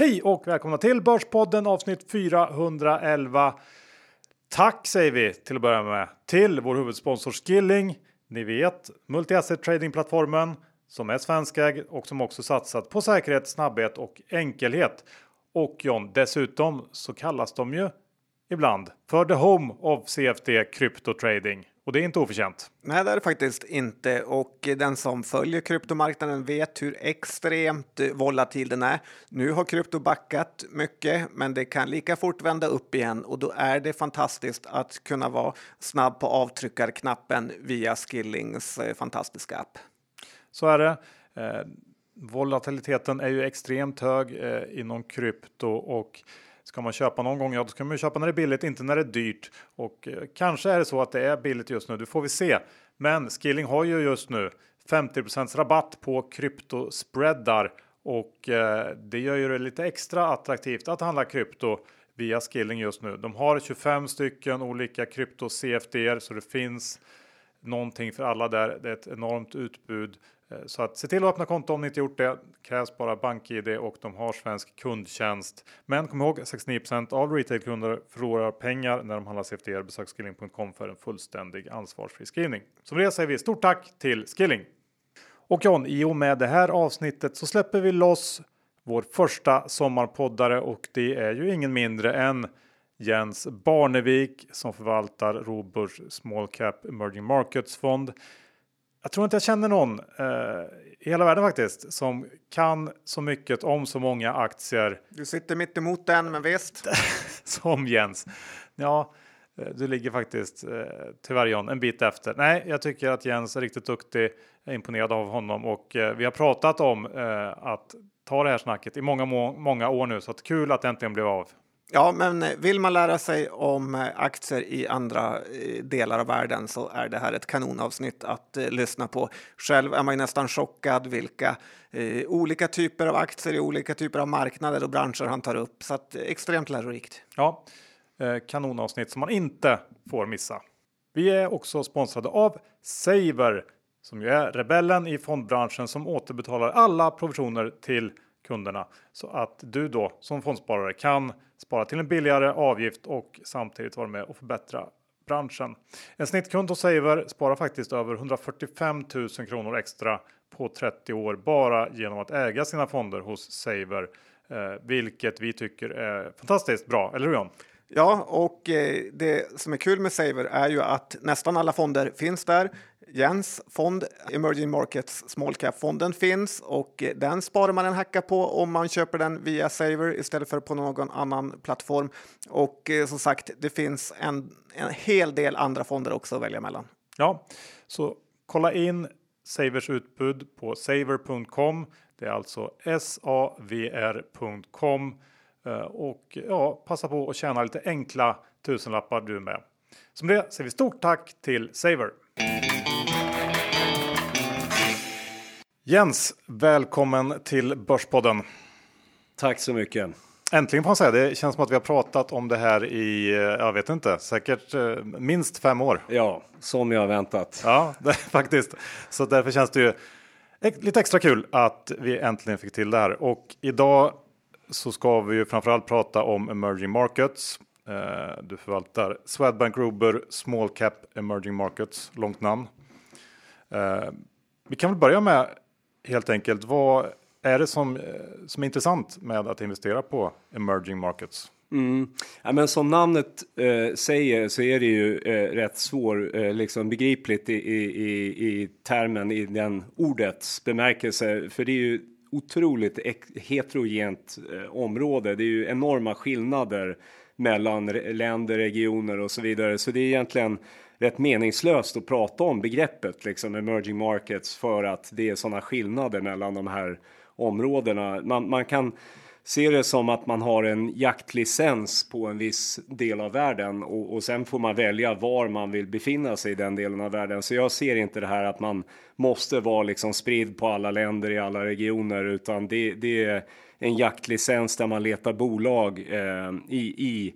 Hej och välkomna till Börspodden avsnitt 411. Tack säger vi till att börja med till vår huvudsponsor Skilling. Ni vet multi-asset tradingplattformen som är svenskägd och som också satsat på säkerhet, snabbhet och enkelhet. Och John, dessutom så kallas de ju ibland för the home of CFD Crypto Trading. Och det är inte oförtjänt. Nej, det är det faktiskt inte. Och den som följer kryptomarknaden vet hur extremt volatil den är. Nu har krypto backat mycket, men det kan lika fort vända upp igen och då är det fantastiskt att kunna vara snabb på avtryckarknappen via Skillings eh, fantastiska app. Så är det. Eh, volatiliteten är ju extremt hög eh, inom krypto och Ska man köpa någon gång, ja då ska man köpa när det är billigt, inte när det är dyrt. Och eh, kanske är det så att det är billigt just nu, det får vi se. Men Skilling har ju just nu 50% rabatt på kryptospreadar och eh, det gör ju det lite extra attraktivt att handla krypto via Skilling just nu. De har 25 stycken olika krypto CFD så det finns någonting för alla där. Det är ett enormt utbud Eh, så att se till att öppna konto om ni inte gjort det. Krävs bara BankID och de har svensk kundtjänst. Men kom ihåg 69% av retailkunder förlorar pengar när de handlar CFDR. Besök skilling.com för en fullständig ansvarsfri skrivning. Så med det säger vi stort tack till Skilling. Och John, i och med det här avsnittet så släpper vi loss vår första sommarpoddare och det är ju ingen mindre än Jens Barnevik som förvaltar Roburs Small Cap Emerging Markets fond. Jag tror inte jag känner någon eh, i hela världen faktiskt som kan så mycket om så många aktier. Du sitter mitt emot den, men visst. som Jens. Ja, eh, du ligger faktiskt eh, tyvärr John en bit efter. Nej, jag tycker att Jens är riktigt duktig. Jag är imponerad av honom och eh, vi har pratat om eh, att ta det här snacket i många, må många år nu så att kul att det äntligen blev av. Ja, men eh, vill man lära sig om eh, aktier i andra eh, delar av världen så är det här ett kanonavsnitt att eh, lyssna på. Själv är man ju nästan chockad vilka eh, olika typer av aktier i olika typer av marknader och branscher han tar upp. Så att, extremt lärorikt. Ja, eh, kanonavsnitt som man inte får missa. Vi är också sponsrade av Saver som ju är rebellen i fondbranschen som återbetalar alla provisioner till kunderna så att du då som fondsparare kan spara till en billigare avgift och samtidigt vara med och förbättra branschen. En snittkund hos Saver sparar faktiskt över 145 000 kronor extra på 30 år bara genom att äga sina fonder hos Saver, eh, vilket vi tycker är fantastiskt bra, eller hur John? Ja, och eh, det som är kul med Saver är ju att nästan alla fonder finns där. Jens fond, Emerging Markets Small Cap-fonden finns och eh, den sparar man en hacka på om man köper den via Saver istället för på någon annan plattform. Och eh, som sagt, det finns en, en hel del andra fonder också att välja mellan. Ja, så kolla in Savers utbud på saver.com. Det är alltså savr.com eh, och ja, passa på att tjäna lite enkla tusenlappar du med. Som det säger vi stort tack till Saver. Jens, välkommen till Börspodden. Tack så mycket. Äntligen får man säga. Det känns som att vi har pratat om det här i, eh, jag vet inte, säkert eh, minst fem år. Ja, som jag har väntat. Ja, det, faktiskt. Så därför känns det ju lite extra kul att vi äntligen fick till det här. Och idag så ska vi ju framförallt prata om emerging markets. Eh, du förvaltar Swedbank Robur Small Cap Emerging Markets, långt namn. Vi kan väl börja med helt enkelt. Vad är det som, eh, som är intressant med att investera på emerging markets? Mm. Ja, men som namnet eh, säger så är det ju eh, rätt svår, eh, liksom begripligt i, i, i termen, i den ordets bemärkelse. För det är ju otroligt heterogent eh, område. Det är ju enorma skillnader mellan länder, regioner och så vidare. Så det är egentligen rätt meningslöst att prata om begreppet liksom emerging markets för att det är sådana skillnader mellan de här områdena. Man, man kan se det som att man har en jaktlicens på en viss del av världen och, och sen får man välja var man vill befinna sig i den delen av världen. Så jag ser inte det här att man måste vara liksom spridd på alla länder i alla regioner utan det, det är en jaktlicens där man letar bolag eh, i, i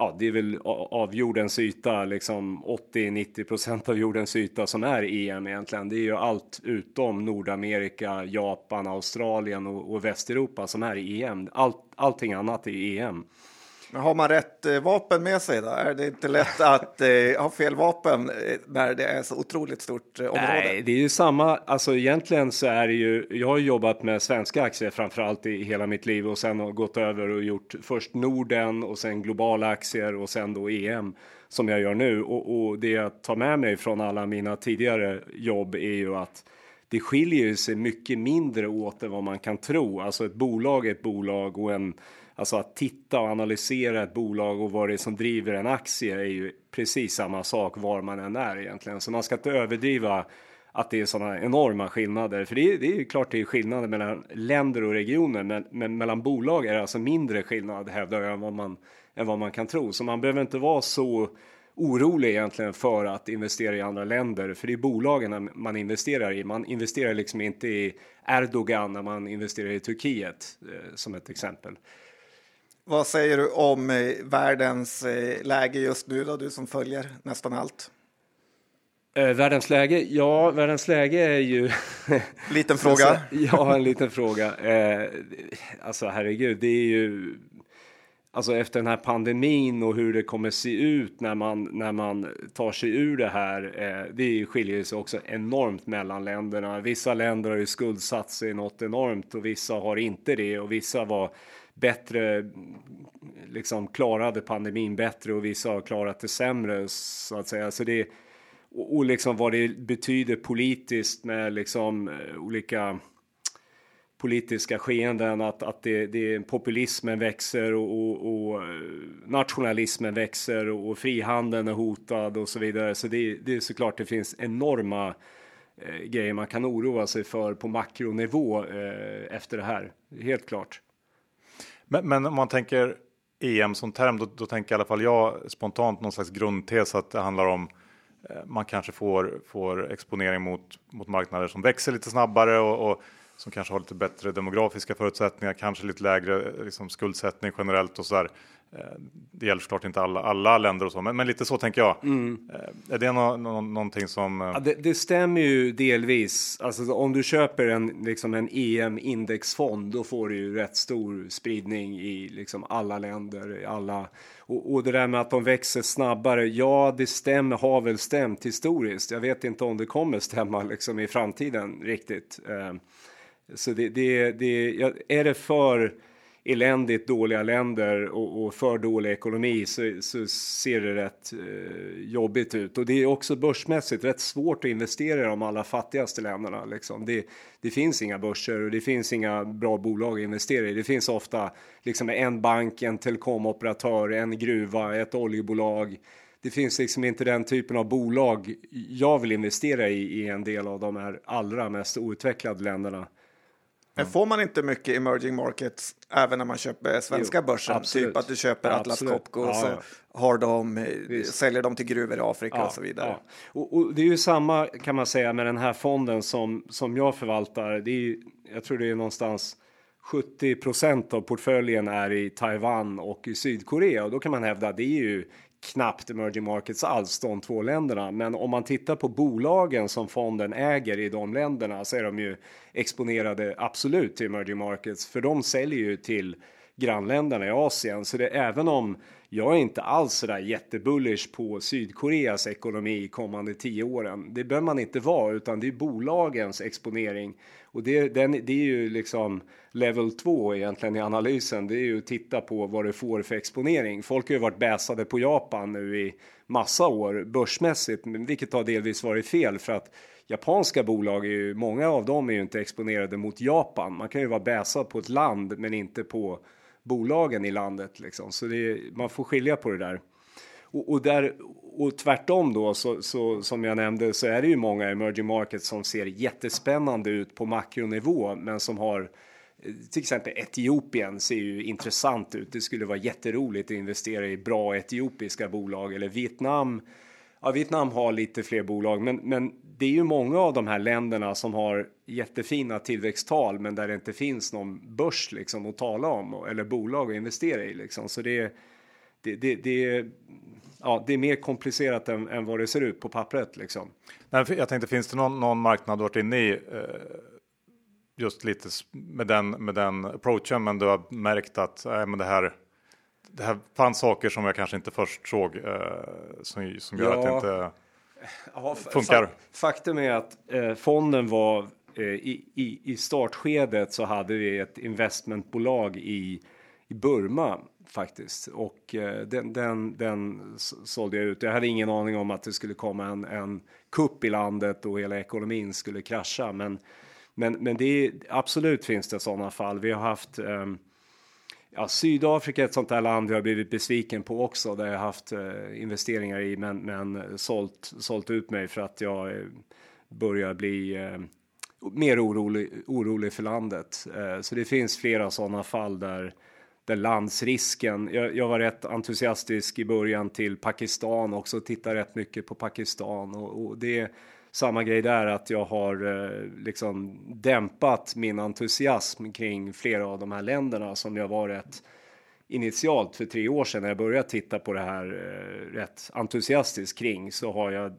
ja, det är väl av jordens yta, liksom 80-90 procent av jordens yta som är EM egentligen. Det är ju allt utom Nordamerika, Japan, Australien och, och Västeuropa som är EM. Allt, allting annat är EM. Men har man rätt eh, vapen med sig då? Är det inte lätt att eh, ha fel vapen eh, när det är så otroligt stort eh, område? Nej, det är ju samma. Alltså egentligen så är det ju. Jag har jobbat med svenska aktier framför allt i hela mitt liv och sen har gått över och gjort först Norden och sen globala aktier och sen då EM som jag gör nu. Och, och det jag tar med mig från alla mina tidigare jobb är ju att det skiljer sig mycket mindre åt än vad man kan tro. Alltså ett bolag är ett bolag och en Alltså att titta och analysera ett bolag och vad det är som driver en aktie är ju precis samma sak var man än är egentligen. Så man ska inte överdriva att det är sådana enorma skillnader. För det är, det är ju klart det är skillnader mellan länder och regioner, men, men mellan bolag är det alltså mindre skillnad hävdar jag än vad man, än vad man kan tro. Så man behöver inte vara så orolig egentligen för att investera i andra länder, för det är bolagen man investerar i. Man investerar liksom inte i Erdogan när man investerar i Turkiet eh, som ett exempel. Vad säger du om eh, världens eh, läge just nu då, du som följer nästan allt? Eh, världens läge? Ja, världens läge är ju... liten fråga. ja, en liten fråga. Eh, alltså herregud, det är ju... Alltså efter den här pandemin och hur det kommer se ut när man, när man tar sig ur det här. Eh, det skiljer sig också enormt mellan länderna. Vissa länder har ju skuldsatt sig något enormt och vissa har inte det och vissa var bättre, liksom klarade pandemin bättre och vissa har klarat det sämre så att säga. Så det, och, liksom vad det betyder politiskt med liksom eh, olika politiska skeenden, att, att det, det, populismen växer och, och, och eh, nationalismen växer och, och, frihandeln är hotad och så vidare. Så det, det är såklart det finns enorma eh, grejer man kan oroa sig för på makronivå eh, efter det här. Helt klart. Men, men om man tänker EM som term, då, då, tänker i alla fall jag spontant någon slags grundtes att det handlar om eh, man kanske får, får exponering mot, mot marknader som växer lite snabbare och, och som kanske har lite bättre demografiska förutsättningar, kanske lite lägre liksom, skuldsättning generellt och så där. Eh, det gäller såklart inte alla, alla länder och så, men, men lite så tänker jag. Mm. Eh, är det no, no, någonting som? Eh, ja, det, det, stämmer ju delvis. Alltså om du köper en, liksom en EM indexfond, då får du ju rätt stor spridning i liksom alla länder, alla. Och, och det där med att de växer snabbare. Ja, det stämmer, har väl stämt historiskt. Jag vet inte om det kommer stämma liksom i framtiden riktigt. Så det, det, det är det för eländigt dåliga länder och, och för dålig ekonomi så, så ser det rätt eh, jobbigt ut. Och det är också börsmässigt rätt svårt att investera i de allra fattigaste länderna. Liksom. Det, det finns inga börser och det finns inga bra bolag att investera i. Det finns ofta liksom en bank, en telekomoperatör, en gruva, ett oljebolag. Det finns liksom inte den typen av bolag jag vill investera i i en del av de här allra mest outvecklade länderna. Men får man inte mycket emerging markets även när man köper svenska jo, börsen? Absolut. Typ att du köper Atlas Copco och så har de, säljer de till gruvor i Afrika ja, och så vidare. Ja. Och, och, det är ju samma kan man säga med den här fonden som, som jag förvaltar. Det är, jag tror det är någonstans 70 procent av portföljen är i Taiwan och i Sydkorea och då kan man hävda att det är ju knappt emerging markets alls, de två länderna. Men om man tittar på bolagen som fonden äger i de länderna så är de ju exponerade absolut till emerging markets, för de säljer ju till grannländerna i Asien. Så det även om jag är inte alls så där jättebullish på Sydkoreas ekonomi kommande tio åren. Det behöver man inte vara, utan det är bolagens exponering och det, den, det är ju liksom level 2 egentligen i analysen. Det är ju att titta på vad det får för exponering. Folk har ju varit bäsade på Japan nu i massa år börsmässigt, vilket har delvis varit fel för att japanska bolag är ju, många av dem är ju inte exponerade mot Japan. Man kan ju vara bäsad på ett land, men inte på bolagen i landet liksom. Så det, man får skilja på det där. Och, och, där, och tvärtom då, så, så, som jag nämnde, så är det ju många emerging markets som ser jättespännande ut på makronivå, men som har eh, till exempel Etiopien ser ju intressant ut. Det skulle vara jätteroligt att investera i bra etiopiska bolag eller Vietnam. Ja, Vietnam har lite fler bolag, men, men det är ju många av de här länderna som har jättefina tillväxttal, men där det inte finns någon börs liksom att tala om eller bolag att investera i liksom. Så det är det, det, det, ja, det är mer komplicerat än, än vad det ser ut på pappret. Liksom. Nej, jag tänkte, finns det någon, någon marknad du varit inne i eh, just lite med den, med den approachen, men du har märkt att äh, men det här det här fanns saker som jag kanske inte först såg eh, som, som gör ja. att det inte ja, funkar. Faktum är att eh, fonden var eh, i, i, i startskedet så hade vi ett investmentbolag i, i Burma faktiskt och eh, den, den, den sålde jag ut. Jag hade ingen aning om att det skulle komma en, en kupp i landet och hela ekonomin skulle krascha. Men, men, men det är, absolut finns det sådana fall. Vi har haft um, Ja, Sydafrika är ett sånt där land jag har blivit besviken på också där jag haft eh, investeringar i men, men sålt, sålt ut mig för att jag eh, börjar bli eh, mer orolig, orolig för landet. Eh, så det finns flera sådana fall där, där landsrisken, jag, jag, var rätt entusiastisk i början till Pakistan också, tittar rätt mycket på Pakistan och, och det samma grej där att jag har eh, liksom dämpat min entusiasm kring flera av de här länderna som jag var rätt initialt för tre år sedan när jag började titta på det här eh, rätt entusiastiskt kring så har jag eh,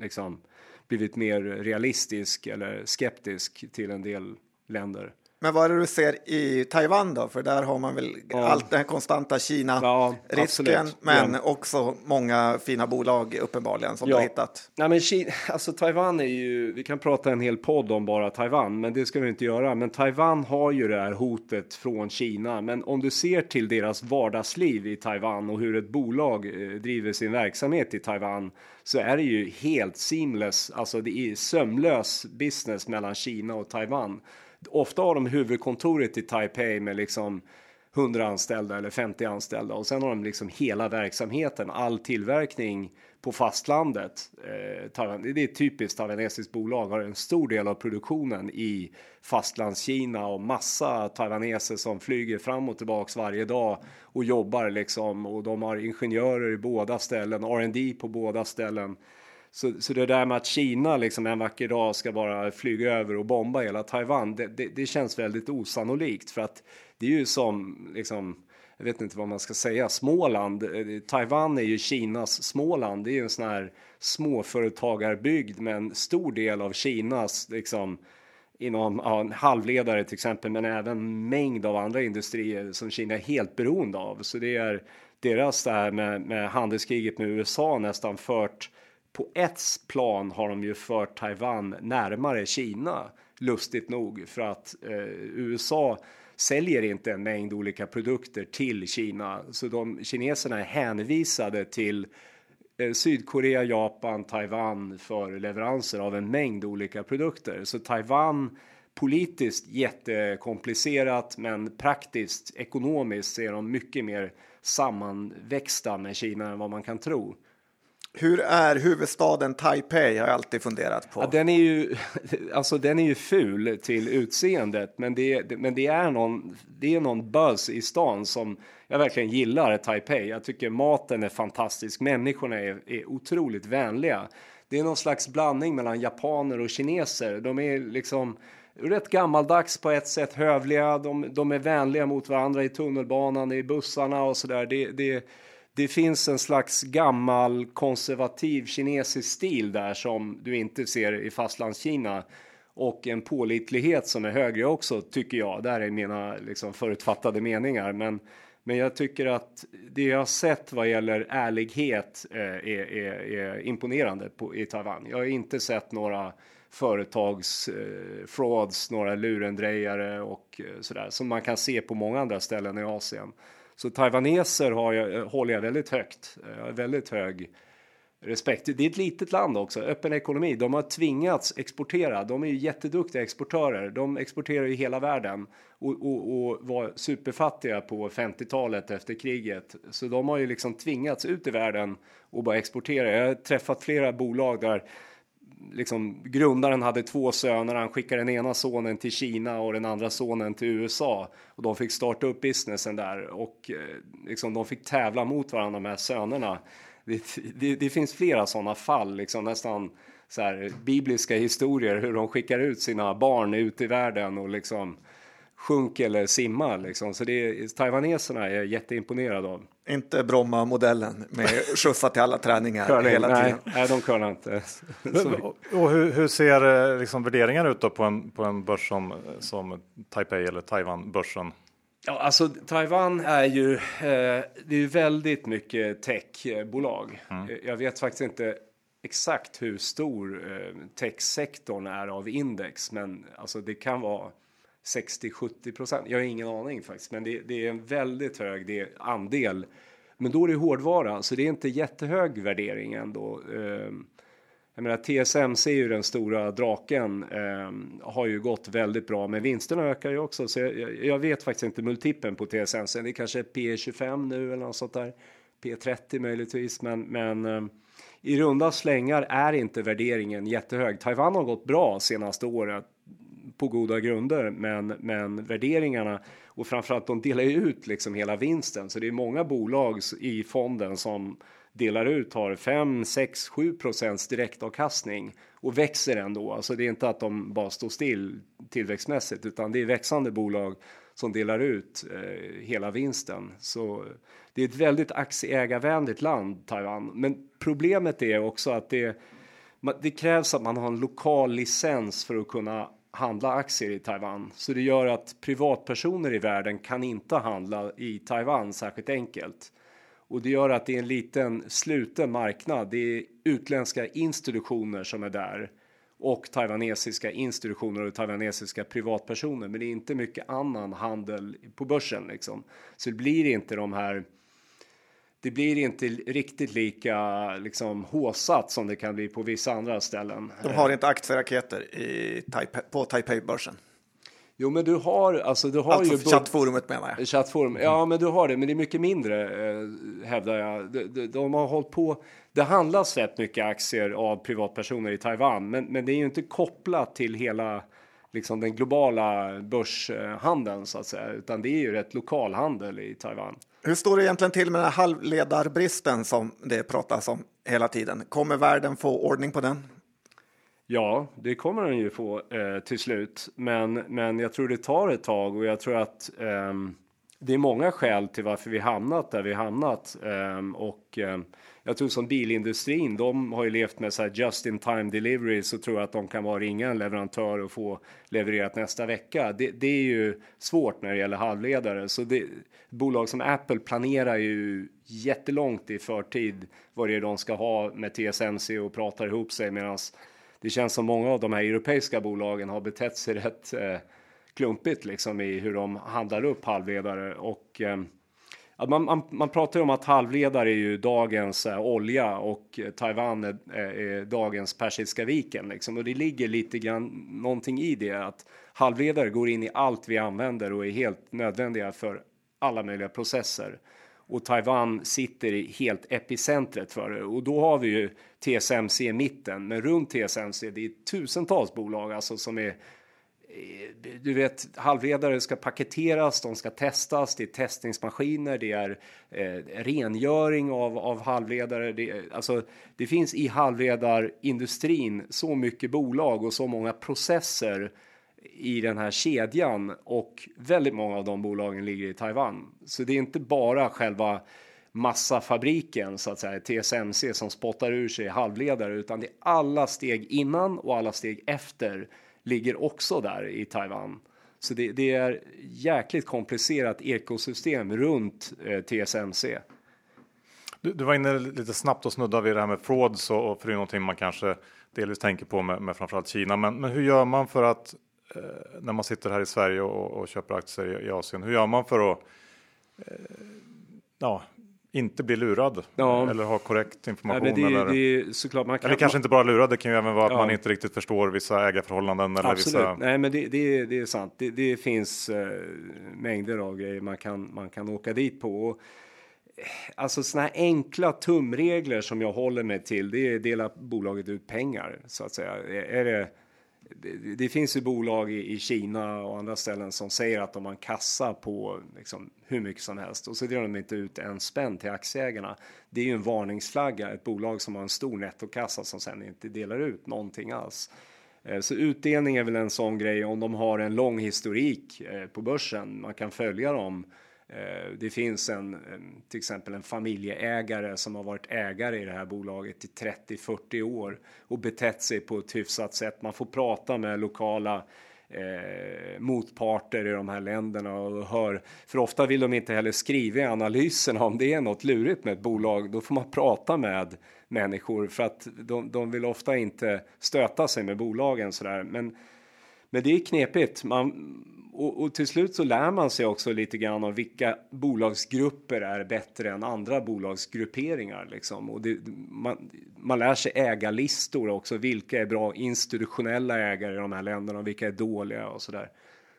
liksom blivit mer realistisk eller skeptisk till en del länder. Men vad är det du ser i Taiwan då? För där har man väl ja. allt den konstanta Kina-risken, ja, men ja. också många fina bolag uppenbarligen som du har hittat. Nej, men Kina, alltså Taiwan är ju, vi kan prata en hel podd om bara Taiwan, men det ska vi inte göra. Men Taiwan har ju det här hotet från Kina. Men om du ser till deras vardagsliv i Taiwan och hur ett bolag eh, driver sin verksamhet i Taiwan så är det ju helt seamless, alltså det är sömlös business mellan Kina och Taiwan ofta har de huvudkontoret i Taipei med liksom 100 anställda eller 50 anställda och sen har de liksom hela verksamheten, all tillverkning på fastlandet. Eh, det är ett typiskt taiwanesiskt bolag, har en stor del av produktionen i fastlandskina och massa taiwaneser som flyger fram och tillbaks varje dag och jobbar liksom och de har ingenjörer i båda ställen, R&D på båda ställen. Så, så det där med att Kina liksom en vacker dag ska bara flyga över och bomba hela Taiwan, det, det, det känns väldigt osannolikt för att det är ju som liksom jag vet inte vad man ska säga, Småland. Taiwan är ju Kinas Småland. Det är ju en sån här småföretagarbygd med en stor del av Kinas liksom inom ja, halvledare till exempel, men även mängd av andra industrier som Kina är helt beroende av. Så det är deras det här med, med handelskriget med USA nästan fört på ett plan har de ju fört Taiwan närmare Kina, lustigt nog, för att eh, USA säljer inte en mängd olika produkter till Kina, så de kineserna är hänvisade till eh, Sydkorea, Japan, Taiwan för leveranser av en mängd olika produkter. Så Taiwan politiskt jättekomplicerat, men praktiskt ekonomiskt är de mycket mer sammanväxta med Kina än vad man kan tro. Hur är huvudstaden Taipei har jag alltid funderat på. Ja, den, är ju, alltså, den är ju ful till utseendet, men det, men det, är någon, det är någon buzz i stan som jag verkligen gillar Taipei. Jag tycker maten är fantastisk, människorna är, är otroligt vänliga. Det är någon slags blandning mellan japaner och kineser. De är liksom rätt gammaldags på ett sätt, hövliga, de, de är vänliga mot varandra i tunnelbanan, i bussarna och sådär. Det, det det finns en slags gammal konservativ kinesisk stil där som du inte ser i fastlandskina och en pålitlighet som är högre också tycker jag. Där är mina liksom, förutfattade meningar. Men, men jag tycker att det jag har sett vad gäller ärlighet eh, är, är, är, imponerande på, i Taiwan. Jag har inte sett några företags eh, frauds, några lurendrejare och eh, sådär som man kan se på många andra ställen i Asien. Så taiwaneser har jag, eh, håller jag väldigt högt. Eh, jag har väldigt hög respekt. Det är ett litet land också, öppen ekonomi. De har tvingats exportera. De är ju jätteduktiga exportörer. De exporterar ju hela världen och, och, och var superfattiga på 50-talet efter kriget. Så de har ju liksom tvingats ut i världen och bara exportera. Jag har träffat flera bolag där liksom, grundaren hade två söner. Han skickade den ena sonen till Kina och den andra sonen till USA och de fick starta upp businessen där och eh, liksom, de fick tävla mot varandra de här sönerna. Det, det, det finns flera sådana fall, liksom nästan så här, bibliska historier hur de skickar ut sina barn ut i världen och liksom sjunk eller simma liksom. Så det är, taiwaneserna är jätteimponerade av. Inte Bromma-modellen med skjutsa till alla träningar Curling, hela nej, tiden. nej, de curlar inte. Och och hur, hur ser eh, liksom värderingar ut då på en, på en börs som, som Taipei eller Taiwan-börsen? Ja, alltså Taiwan är ju, eh, det är ju väldigt mycket techbolag. Mm. Eh, Jag vet faktiskt inte exakt hur stor eh, techsektorn är av index, men alltså det kan vara 60-70 procent. Jag har ingen aning faktiskt, men det, det är en väldigt hög det, andel. Men då är det hårdvara, så det är inte jättehög värdering ändå. Ehm, jag menar, TSMC är ju den stora draken, ehm, har ju gått väldigt bra, men vinsterna ökar ju också. Så jag, jag- vet faktiskt inte multipeln på TSMC. Det är kanske P 25 nu eller något sånt där. P 30 möjligtvis, men, men ehm, i runda slängar är inte värderingen jättehög. Taiwan har gått bra senaste året på goda grunder, men, men värderingarna och framförallt de delar ju ut liksom hela vinsten. Så det är många bolag i fonden som delar ut har 5, 6, 7 procents direktavkastning och växer ändå. Alltså det är inte att de bara står still tillväxtmässigt, utan det är växande bolag som delar ut eh, hela vinsten. Så det är ett väldigt aktieägarvänligt land, Taiwan. Men problemet är också att det, det krävs att man har en lokal licens för att kunna handla aktier i Taiwan. Så det gör att privatpersoner i världen kan inte handla i Taiwan särskilt enkelt. Och det gör att det är en liten sluten marknad. Det är utländska institutioner som är där och taiwanesiska institutioner och taiwanesiska privatpersoner. Men det är inte mycket annan handel på börsen liksom. Så det blir inte de här det blir inte riktigt lika liksom håsat som det kan bli på vissa andra ställen. De har inte aktieraketer i Taipei, på Taipei-börsen. Jo, men du har alltså. Du har Alltså ju chattforumet menar jag. Chattforum. Ja, men du har det, men det är mycket mindre eh, hävdar jag. De, de, de har hållit på. Det handlas rätt mycket aktier av privatpersoner i Taiwan, men, men det är ju inte kopplat till hela liksom den globala börshandeln så att säga, utan det är ju rätt lokal handel i Taiwan. Hur står det egentligen till med den här halvledarbristen som det pratas om hela tiden? Kommer världen få ordning på den? Ja, det kommer den ju få eh, till slut, men, men jag tror det tar ett tag och jag tror att eh, det är många skäl till varför vi hamnat där vi hamnat eh, och ehm, jag tror som bilindustrin, de har ju levt med så här just in time delivery så tror jag att de kan vara ringa en leverantör och få levererat nästa vecka. Det, det är ju svårt när det gäller halvledare, så det, bolag som Apple planerar ju jättelångt i förtid vad det är de ska ha med TSMC och pratar ihop sig medan det känns som många av de här europeiska bolagen har betett sig rätt eh, klumpigt liksom i hur de handlar upp halvledare och eh, man, man, man pratar ju om att halvledare är ju dagens eh, olja och eh, Taiwan är, är, är dagens Persiska viken liksom. Och det ligger lite grann någonting i det att halvledare går in i allt vi använder och är helt nödvändiga för alla möjliga processer. Och Taiwan sitter i helt epicentret för det. Och då har vi ju TSMC i mitten men runt TSMC det är tusentals bolag alltså som är Eh, du vet, halvledare ska paketeras, de ska testas, det är testningsmaskiner, det är eh, rengöring av, av halvledare. Det, alltså, det finns i halvledarindustrin så mycket bolag och så många processer i den här kedjan och väldigt många av de bolagen ligger i Taiwan. Så det är inte bara själva massafabriken så att säga, TSMC som spottar ur sig halvledare utan det är alla steg innan och alla steg efter ligger också där i Taiwan. Så det, det är jäkligt komplicerat ekosystem runt eh, TSMC. Du, du var inne lite snabbt och snuddade vid det här med frauds och, och för det är någonting man kanske delvis tänker på med, med framförallt Kina. Men, men hur gör man för att eh, när man sitter här i Sverige och, och köper aktier i, i Asien, hur gör man för att eh, ja, inte bli lurad Ja. eller ha korrekt Ja, information? men det, eller, det såklart man kan eller kanske inte bara lurad, det kan ju även vara att Ja. man inte riktigt förstår vissa ägarförhållanden eller Absolut, vissa nej men det, det, det är sant. Det, det finns eh, mängder av grejer man kan, man kan åka dit på. Och, eh, alltså sådana här enkla tumregler som jag håller mig till, det är dela bolaget ut pengar så att säga. Är det, det, det finns ju bolag i, i Kina och andra ställen som säger att de har en kassa på liksom, hur mycket som helst och så delar de inte ut en spänn till aktieägarna. Det är ju en varningsflagga, ett bolag som har en stor nettokassa som sen inte delar ut någonting alls. Eh, så utdelning är väl en sån grej om de har en lång historik eh, på börsen. Man kan följa dem. Eh, det finns en, till exempel en familjeägare som har varit ägare i det här bolaget i 30-40 år och betett sig på ett hyfsat sätt. Man får prata med lokala eh, motparter i de här länderna och hör. För ofta vill de inte heller skriva i analyserna om det är något lurigt med ett bolag. Då får man prata med människor för att de, de vill ofta inte stöta sig med bolagen sådär. Men, men det är knepigt. Man, och, och, till slut så lär man sig också lite grann om vilka bolagsgrupper är bättre än andra bolagsgrupperingar. Liksom. Och det, man, man lär sig ägarlistor också. Vilka är bra institutionella ägare i de här länderna och vilka är dåliga och sådär.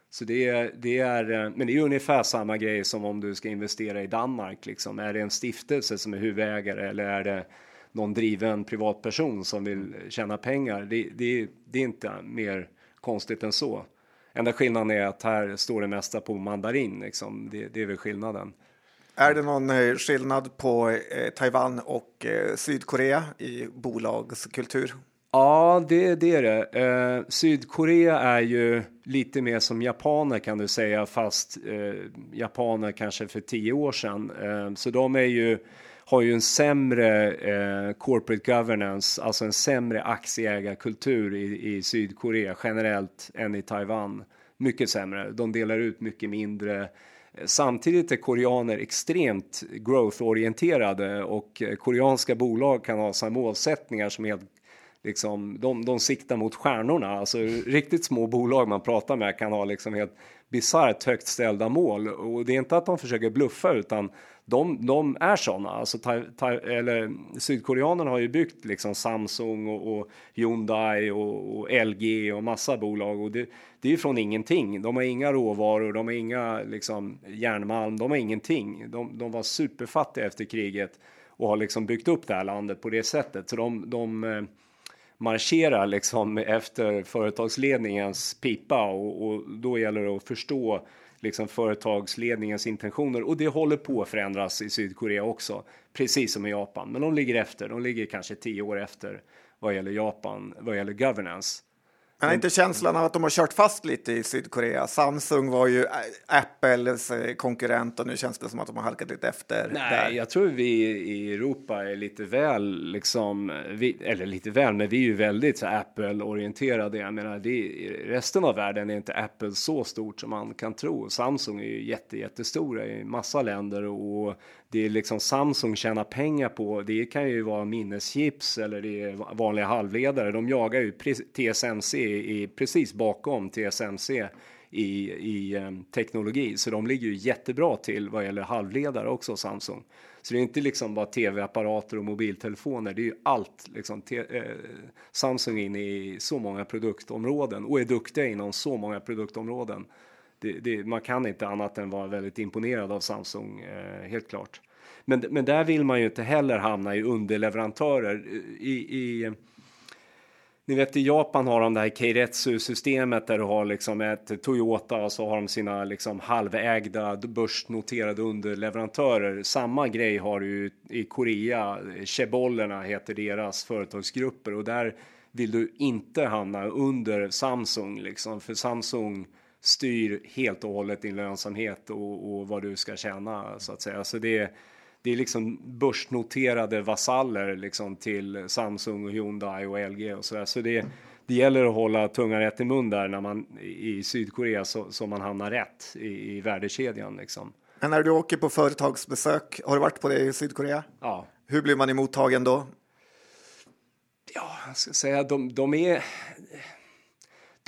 Så det är, det är, men det är ungefär samma grej som om du ska investera i Danmark. Liksom. Är det en stiftelse som är huvudägare eller är det någon driven privatperson som vill tjäna pengar? Det, det, det är inte mer konstigt än så. Enda skillnaden är att här står det mesta på mandarin. Liksom. Det, det är väl skillnaden. Är det någon eh, skillnad på eh, Taiwan och eh, Sydkorea i bolagskultur? Ja, det, det är det. Eh, Sydkorea är ju lite mer som japaner kan du säga, fast eh, japaner kanske för tio år sedan. Eh, så de är ju har ju en sämre eh, corporate governance, alltså en sämre aktieägarkultur i, i Sydkorea generellt än i Taiwan. Mycket sämre. De delar ut mycket mindre. Samtidigt är koreaner extremt growth-orienterade och eh, koreanska bolag kan ha sina målsättningar som helt liksom, de, de siktar mot stjärnorna. Alltså riktigt små bolag man pratar med kan ha liksom helt bisarrt högt ställda mål och det är inte att de försöker bluffa utan de, de är sådana. Alltså, ta, ta, eller, Sydkoreanerna har ju byggt liksom Samsung och, och Hyundai och, och, LG och massa bolag och det, det är ju från ingenting. De har inga råvaror, de har inga liksom, järnmalm, de har ingenting. De, de var superfattiga efter kriget och har liksom byggt upp det här landet på det sättet. Så de, de eh, marscherar liksom efter företagsledningens pipa och, och då gäller det att förstå liksom företagsledningens intentioner och det håller på att förändras i Sydkorea också, precis som i Japan. Men de ligger efter, de ligger kanske tio år efter vad gäller Japan, vad gäller governance. Men inte känslan av att de har kört fast lite i Sydkorea? Samsung var ju Apples eh, konkurrent och nu känns det som att de har halkat lite efter. Nej, där. jag tror vi i Europa är lite väl, liksom, vi, eller lite väl, men vi är ju väldigt Apple-orienterade. Jag menar, det, resten av världen är inte Apple så stort som man kan tro. Samsung är ju jätte, jättestora i massa länder och det är liksom Samsung tjänar pengar på. Det kan ju vara minneschips eller det är vanliga halvledare. De jagar ju TSMC i, precis bakom TSMC i, i um, teknologi, så de ligger ju jättebra till vad gäller halvledare också Samsung. Så det är inte liksom bara tv-apparater och mobiltelefoner, det är ju allt liksom. Eh, Samsung in i så många produktområden och är duktiga inom så många produktområden det, det, man kan inte annat än vara väldigt imponerad av Samsung, eh, helt klart. Men, men där vill man ju inte heller hamna i underleverantörer. I, i, ni vet i Japan har de det här Keiretsu-systemet där du har liksom ett Toyota och så har de sina liksom halvägda börsnoterade underleverantörer. Samma grej har du i Korea. Chebollerna heter deras företagsgrupper och där vill du inte hamna under Samsung liksom för Samsung styr helt och hållet din lönsamhet och, och vad du ska tjäna så att säga. Så det, det är liksom börsnoterade vasaller liksom till Samsung och Hyundai och LG och så där. Så det, det gäller att hålla tungan rätt i mun där när man i Sydkorea så, så man hamnar rätt i, i värdekedjan liksom. Men när du åker på företagsbesök, har du varit på det i Sydkorea? Ja. Hur blir man emottagen då? Ja, jag ska säga de, de är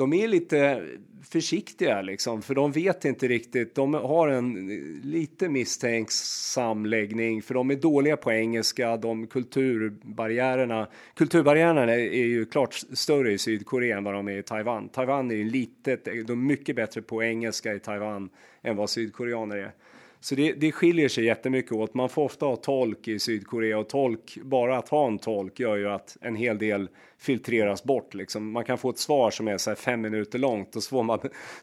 de är lite försiktiga liksom, för de vet inte riktigt. De har en lite misstänksam läggning, för de är dåliga på engelska. De kulturbarriärerna, kulturbarriärerna är, är ju klart större i Sydkorea än vad de är i Taiwan. Taiwan är ju litet, de är mycket bättre på engelska i Taiwan än vad sydkoreaner är. Så det, det skiljer sig jättemycket åt. Man får ofta ha tolk i Sydkorea och tolk, bara att ha en tolk gör ju att en hel del filtreras bort. Liksom. Man kan få ett svar som är så fem minuter långt och så får man,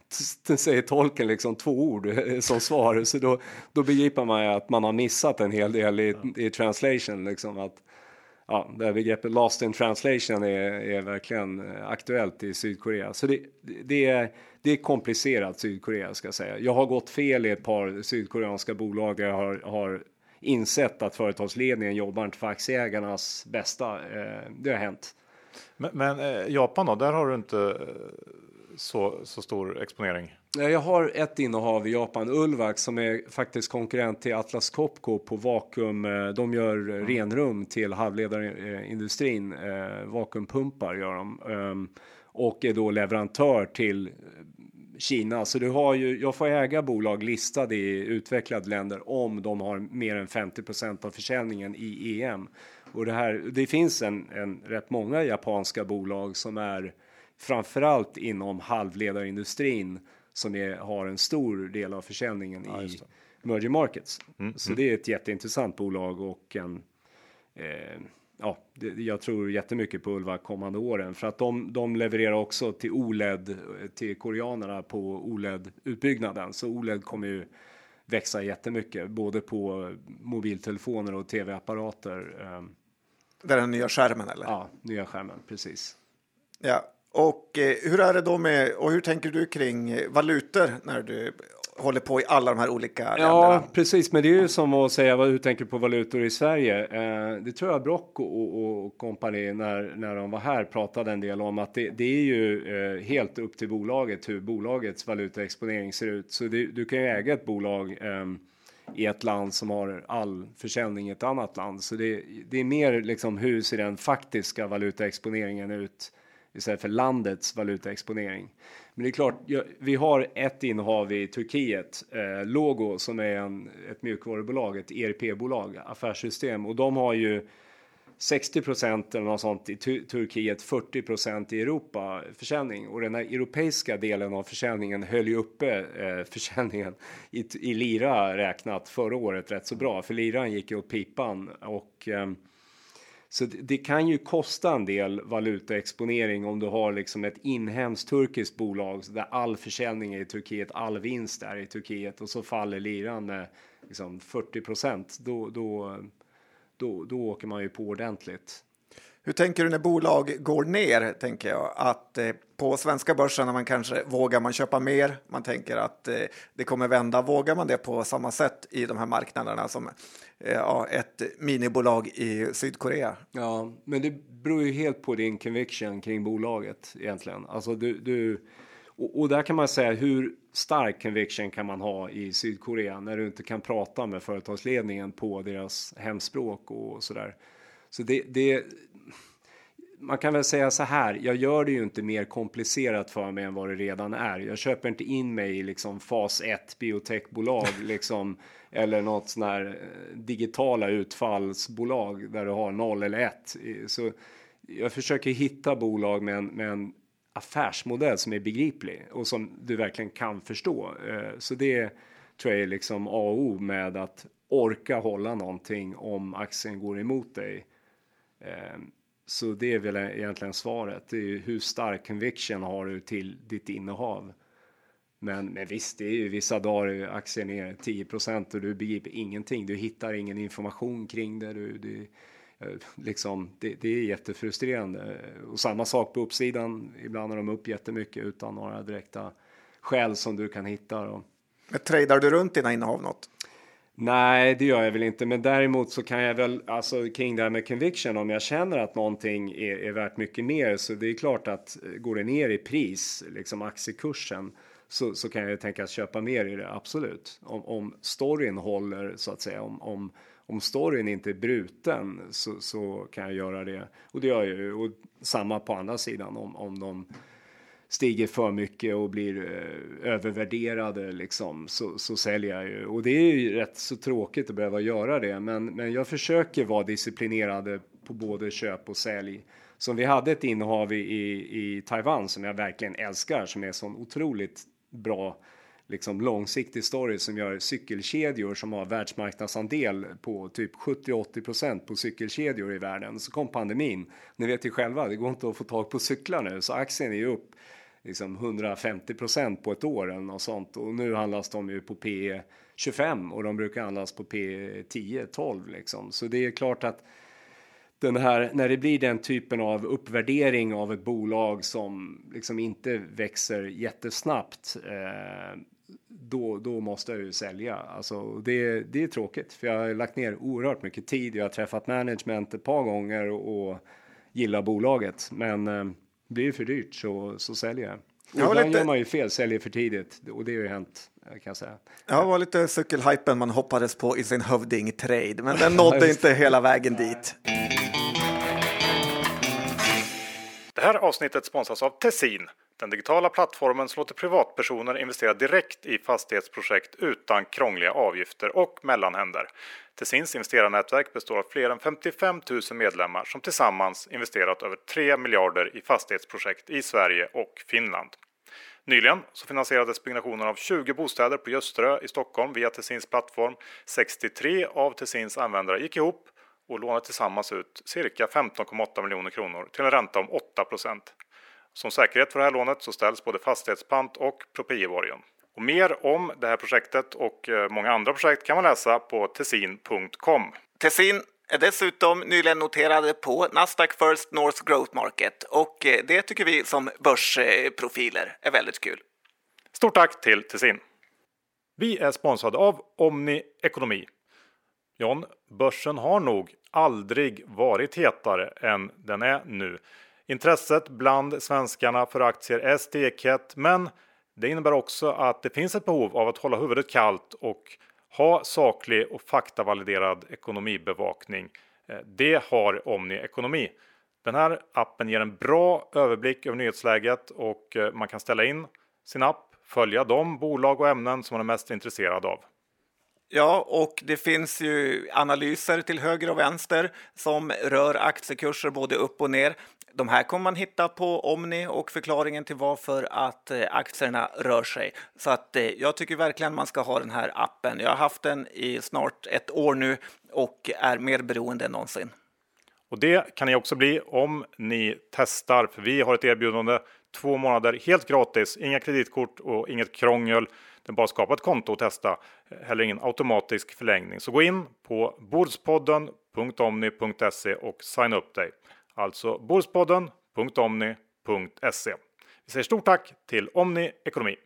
säger tolken liksom två ord som svar. Så då, då begriper man ju att man har missat en hel del i, i translation. Liksom, att, ja, det här begreppet lost in translation är, är verkligen eh, aktuellt i Sydkorea. Så det, det, är, det är komplicerat Sydkorea ska jag säga. Jag har gått fel i ett par sydkoreanska bolag där jag har, har insett att företagsledningen jobbar inte för aktieägarnas bästa. Eh, det har hänt. Men, men eh, Japan då, där har du inte så, så stor exponering? Jag har ett innehav i Japan, Ulvax, som är faktiskt konkurrent till Atlas Copco på vakuum. Eh, de gör mm. renrum till halvledarindustrin. Eh, vakuumpumpar gör de. Um, och är då leverantör till Kina. Så du har ju, jag får äga bolag listade i utvecklade länder om de har mer än 50% av försäljningen i EM. Och det, här, det finns en, en rätt många japanska bolag som är framförallt inom halvledarindustrin som är, har en stor del av försäljningen ja, i emerging markets. Mm, så mm. det är ett jätteintressant bolag och en eh, ja, det, jag tror jättemycket på Ulva kommande åren för att de, de levererar också till OLED till koreanerna på OLED utbyggnaden. Så OLED kommer ju växa jättemycket både på mobiltelefoner och tv-apparater. Ehm. Det är den nya skärmen eller? Ja, nya skärmen precis. Ja, och eh, hur är det då med och hur tänker du kring valutor när du håller på i alla de här olika ja, länderna? Ja, precis. Men det är ju som att säga vad du tänker på valutor i Sverige. Eh, det tror jag Brock och, och kompani när, när de var här pratade en del om att det, det är ju eh, helt upp till bolaget hur bolagets valutaexponering ser ut. Så det, du kan ju äga ett bolag eh, i ett land som har all försäljning i ett annat land. Så det, det är mer liksom hur ser den faktiska valutaexponeringen ut istället för landets valutaexponering. Men det är klart, vi har ett innehav i Turkiet, eh, Logo, som är en, ett mjukvarubolag, ett ERP-bolag, affärssystem. Och de har ju 60 eller något sånt i Turkiet, 40% i Europa försäljning. Och den här europeiska delen av försäljningen höll ju uppe eh, försäljningen i, i lira räknat förra året rätt så bra. För liran gick ju åt pipan och eh, så det, kan ju kosta en del valutaexponering om du har liksom ett inhemskt turkiskt bolag där all försäljning är i Turkiet, all vinst är i Turkiet och så faller liran med liksom 40 procent. Då, då, då, då åker man ju på ordentligt. Hur tänker du när bolag går ner? Tänker jag att eh, på svenska börsen när man kanske vågar man köpa mer. Man tänker att eh, det kommer vända. Vågar man det på samma sätt i de här marknaderna som eh, ja, ett minibolag i Sydkorea? Ja, men det beror ju helt på din conviction kring bolaget egentligen. Alltså du, du och, och där kan man säga hur stark conviction kan man ha i Sydkorea när du inte kan prata med företagsledningen på deras hemspråk och sådär. Så det, det, man kan väl säga så här, jag gör det ju inte mer komplicerat för mig än vad det redan är. Jag köper inte in mig i liksom fas 1 biotechbolag liksom eller något sån här eh, digitala utfallsbolag där du har 0 eller 1. Så jag försöker hitta bolag med en, med en affärsmodell som är begriplig och som du verkligen kan förstå. Eh, så det tror jag är liksom A och O med att orka hålla någonting om aktien går emot dig. Eh, så det är väl egentligen svaret. Det är hur stark conviction har du till ditt innehav? Men, men visst, det är ju vissa dagar aktien är 10 och du begriper ingenting. Du hittar ingen information kring det. Du, du eh, liksom, det, det är jättefrustrerande. Och samma sak på uppsidan. Ibland är de upp jättemycket utan några direkta skäl som du kan hitta. Då. Men tradar du runt dina innehav något? Nej, det gör jag väl inte, men däremot så kan jag väl alltså kring det här med conviction om jag känner att någonting är, är värt mycket mer så det är klart att eh, går det ner i pris, liksom aktiekursen så, så kan jag tänka att köpa mer i det, absolut. Om, om storyn håller så att säga, om, om, om storyn inte är bruten så, så kan jag göra det. Och det gör jag ju. Och samma på andra sidan om, om de stiger för mycket och blir eh, övervärderade liksom så, så säljer jag ju och det är ju rätt så tråkigt att behöva göra det. Men, men jag försöker vara disciplinerad på både köp och sälj. Som vi hade ett innehav i, i, i Taiwan som jag verkligen älskar som är sån otroligt bra liksom långsiktig story som gör cykelkedjor som har världsmarknadsandel på typ 70-80% på cykelkedjor i världen. Så kom pandemin. Ni vet ju själva, det går inte att få tag på cyklar nu så aktien är ju upp liksom 150% på ett år eller något sånt och nu handlas de ju på P 25 och de brukar handlas på P 10 12 liksom. Så det är klart att den här, när det blir den typen av uppvärdering av ett bolag som liksom inte växer jättesnabbt, eh, då, då måste jag ju sälja. Alltså, det, det är tråkigt, för jag har lagt ner oerhört mycket tid. Jag har träffat management ett par gånger och, och gillar bolaget, men eh, blir det för dyrt så, så säljer jag. Och ibland lite... gör man ju fel, säljer för tidigt och det har ju hänt kan jag säga. Ja, det var lite cykelhypen man hoppades på i sin hövding-trade, men den nådde inte hela vägen dit. Det här avsnittet sponsras av Tessin, den digitala plattformen som låter privatpersoner investera direkt i fastighetsprojekt utan krångliga avgifter och mellanhänder. Tessins investerarnätverk består av fler än 55 000 medlemmar som tillsammans investerat över 3 miljarder i fastighetsprojekt i Sverige och Finland. Nyligen så finansierades byggnationen av 20 bostäder på Ljusterö i Stockholm via Tessins plattform. 63 av Tessins användare gick ihop och lånade tillsammans ut cirka 15,8 miljoner kronor till en ränta om 8 som säkerhet för det här lånet så ställs både fastighetspant och propieborgen. Och mer om det här projektet och eh, många andra projekt kan man läsa på tessin.com. Tessin är dessutom nyligen noterade på Nasdaq First North Growth Market och eh, det tycker vi som börsprofiler är väldigt kul. Stort tack till Tessin! Vi är sponsrade av Omni Ekonomi. John, börsen har nog aldrig varit hetare än den är nu. Intresset bland svenskarna för aktier är stekhett, men det innebär också att det finns ett behov av att hålla huvudet kallt och ha saklig och faktavaliderad ekonomibevakning. Eh, det har Omni Ekonomi. Den här appen ger en bra överblick över nyhetsläget och eh, man kan ställa in sin app, följa de bolag och ämnen som man är mest intresserad av. Ja, och det finns ju analyser till höger och vänster som rör aktiekurser både upp och ner. De här kommer man hitta på Omni och förklaringen till varför att eh, aktierna rör sig. Så att eh, jag tycker verkligen man ska ha den här appen. Jag har haft den i snart ett år nu och är mer beroende än någonsin. Och det kan ni också bli om ni testar, för vi har ett erbjudande två månader helt gratis, inga kreditkort och inget krångel. Det är bara att skapa ett konto och testa. Heller ingen automatisk förlängning. Så gå in på bordspodden.omni.se och signa upp dig. Alltså bordspodden.omni.se. Vi säger stort tack till Omni Ekonomi.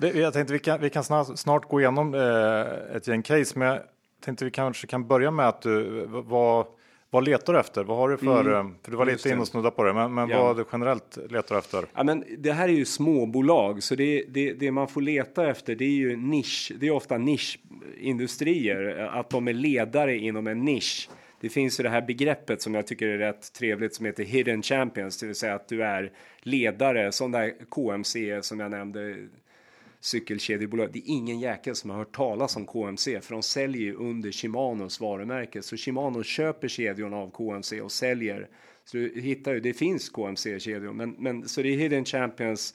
Jag tänkte vi kan, vi kan snart, snart gå igenom eh, ett gäng case, men jag tänkte vi kanske kan börja med att du var vad letar du efter? Vad har du för, mm, eh, för du var lite inne och snudda på det, men, men ja. vad du generellt letar efter? Ja, men det här är ju småbolag, så det, det, det man får leta efter det är ju nisch. Det är ofta nischindustrier, att de är ledare inom en nisch. Det finns ju det här begreppet som jag tycker är rätt trevligt som heter hidden champions, det vill säga att du är ledare som där KMC som jag nämnde cykelkedjebolag. Det är ingen jäkel som har hört talas om KMC för de säljer ju under Shimanos varumärke. Så Shimano köper kedjorna av KMC och säljer. Så du hittar ju, det finns KMC-kedjor, men, men så det är Hidden Champions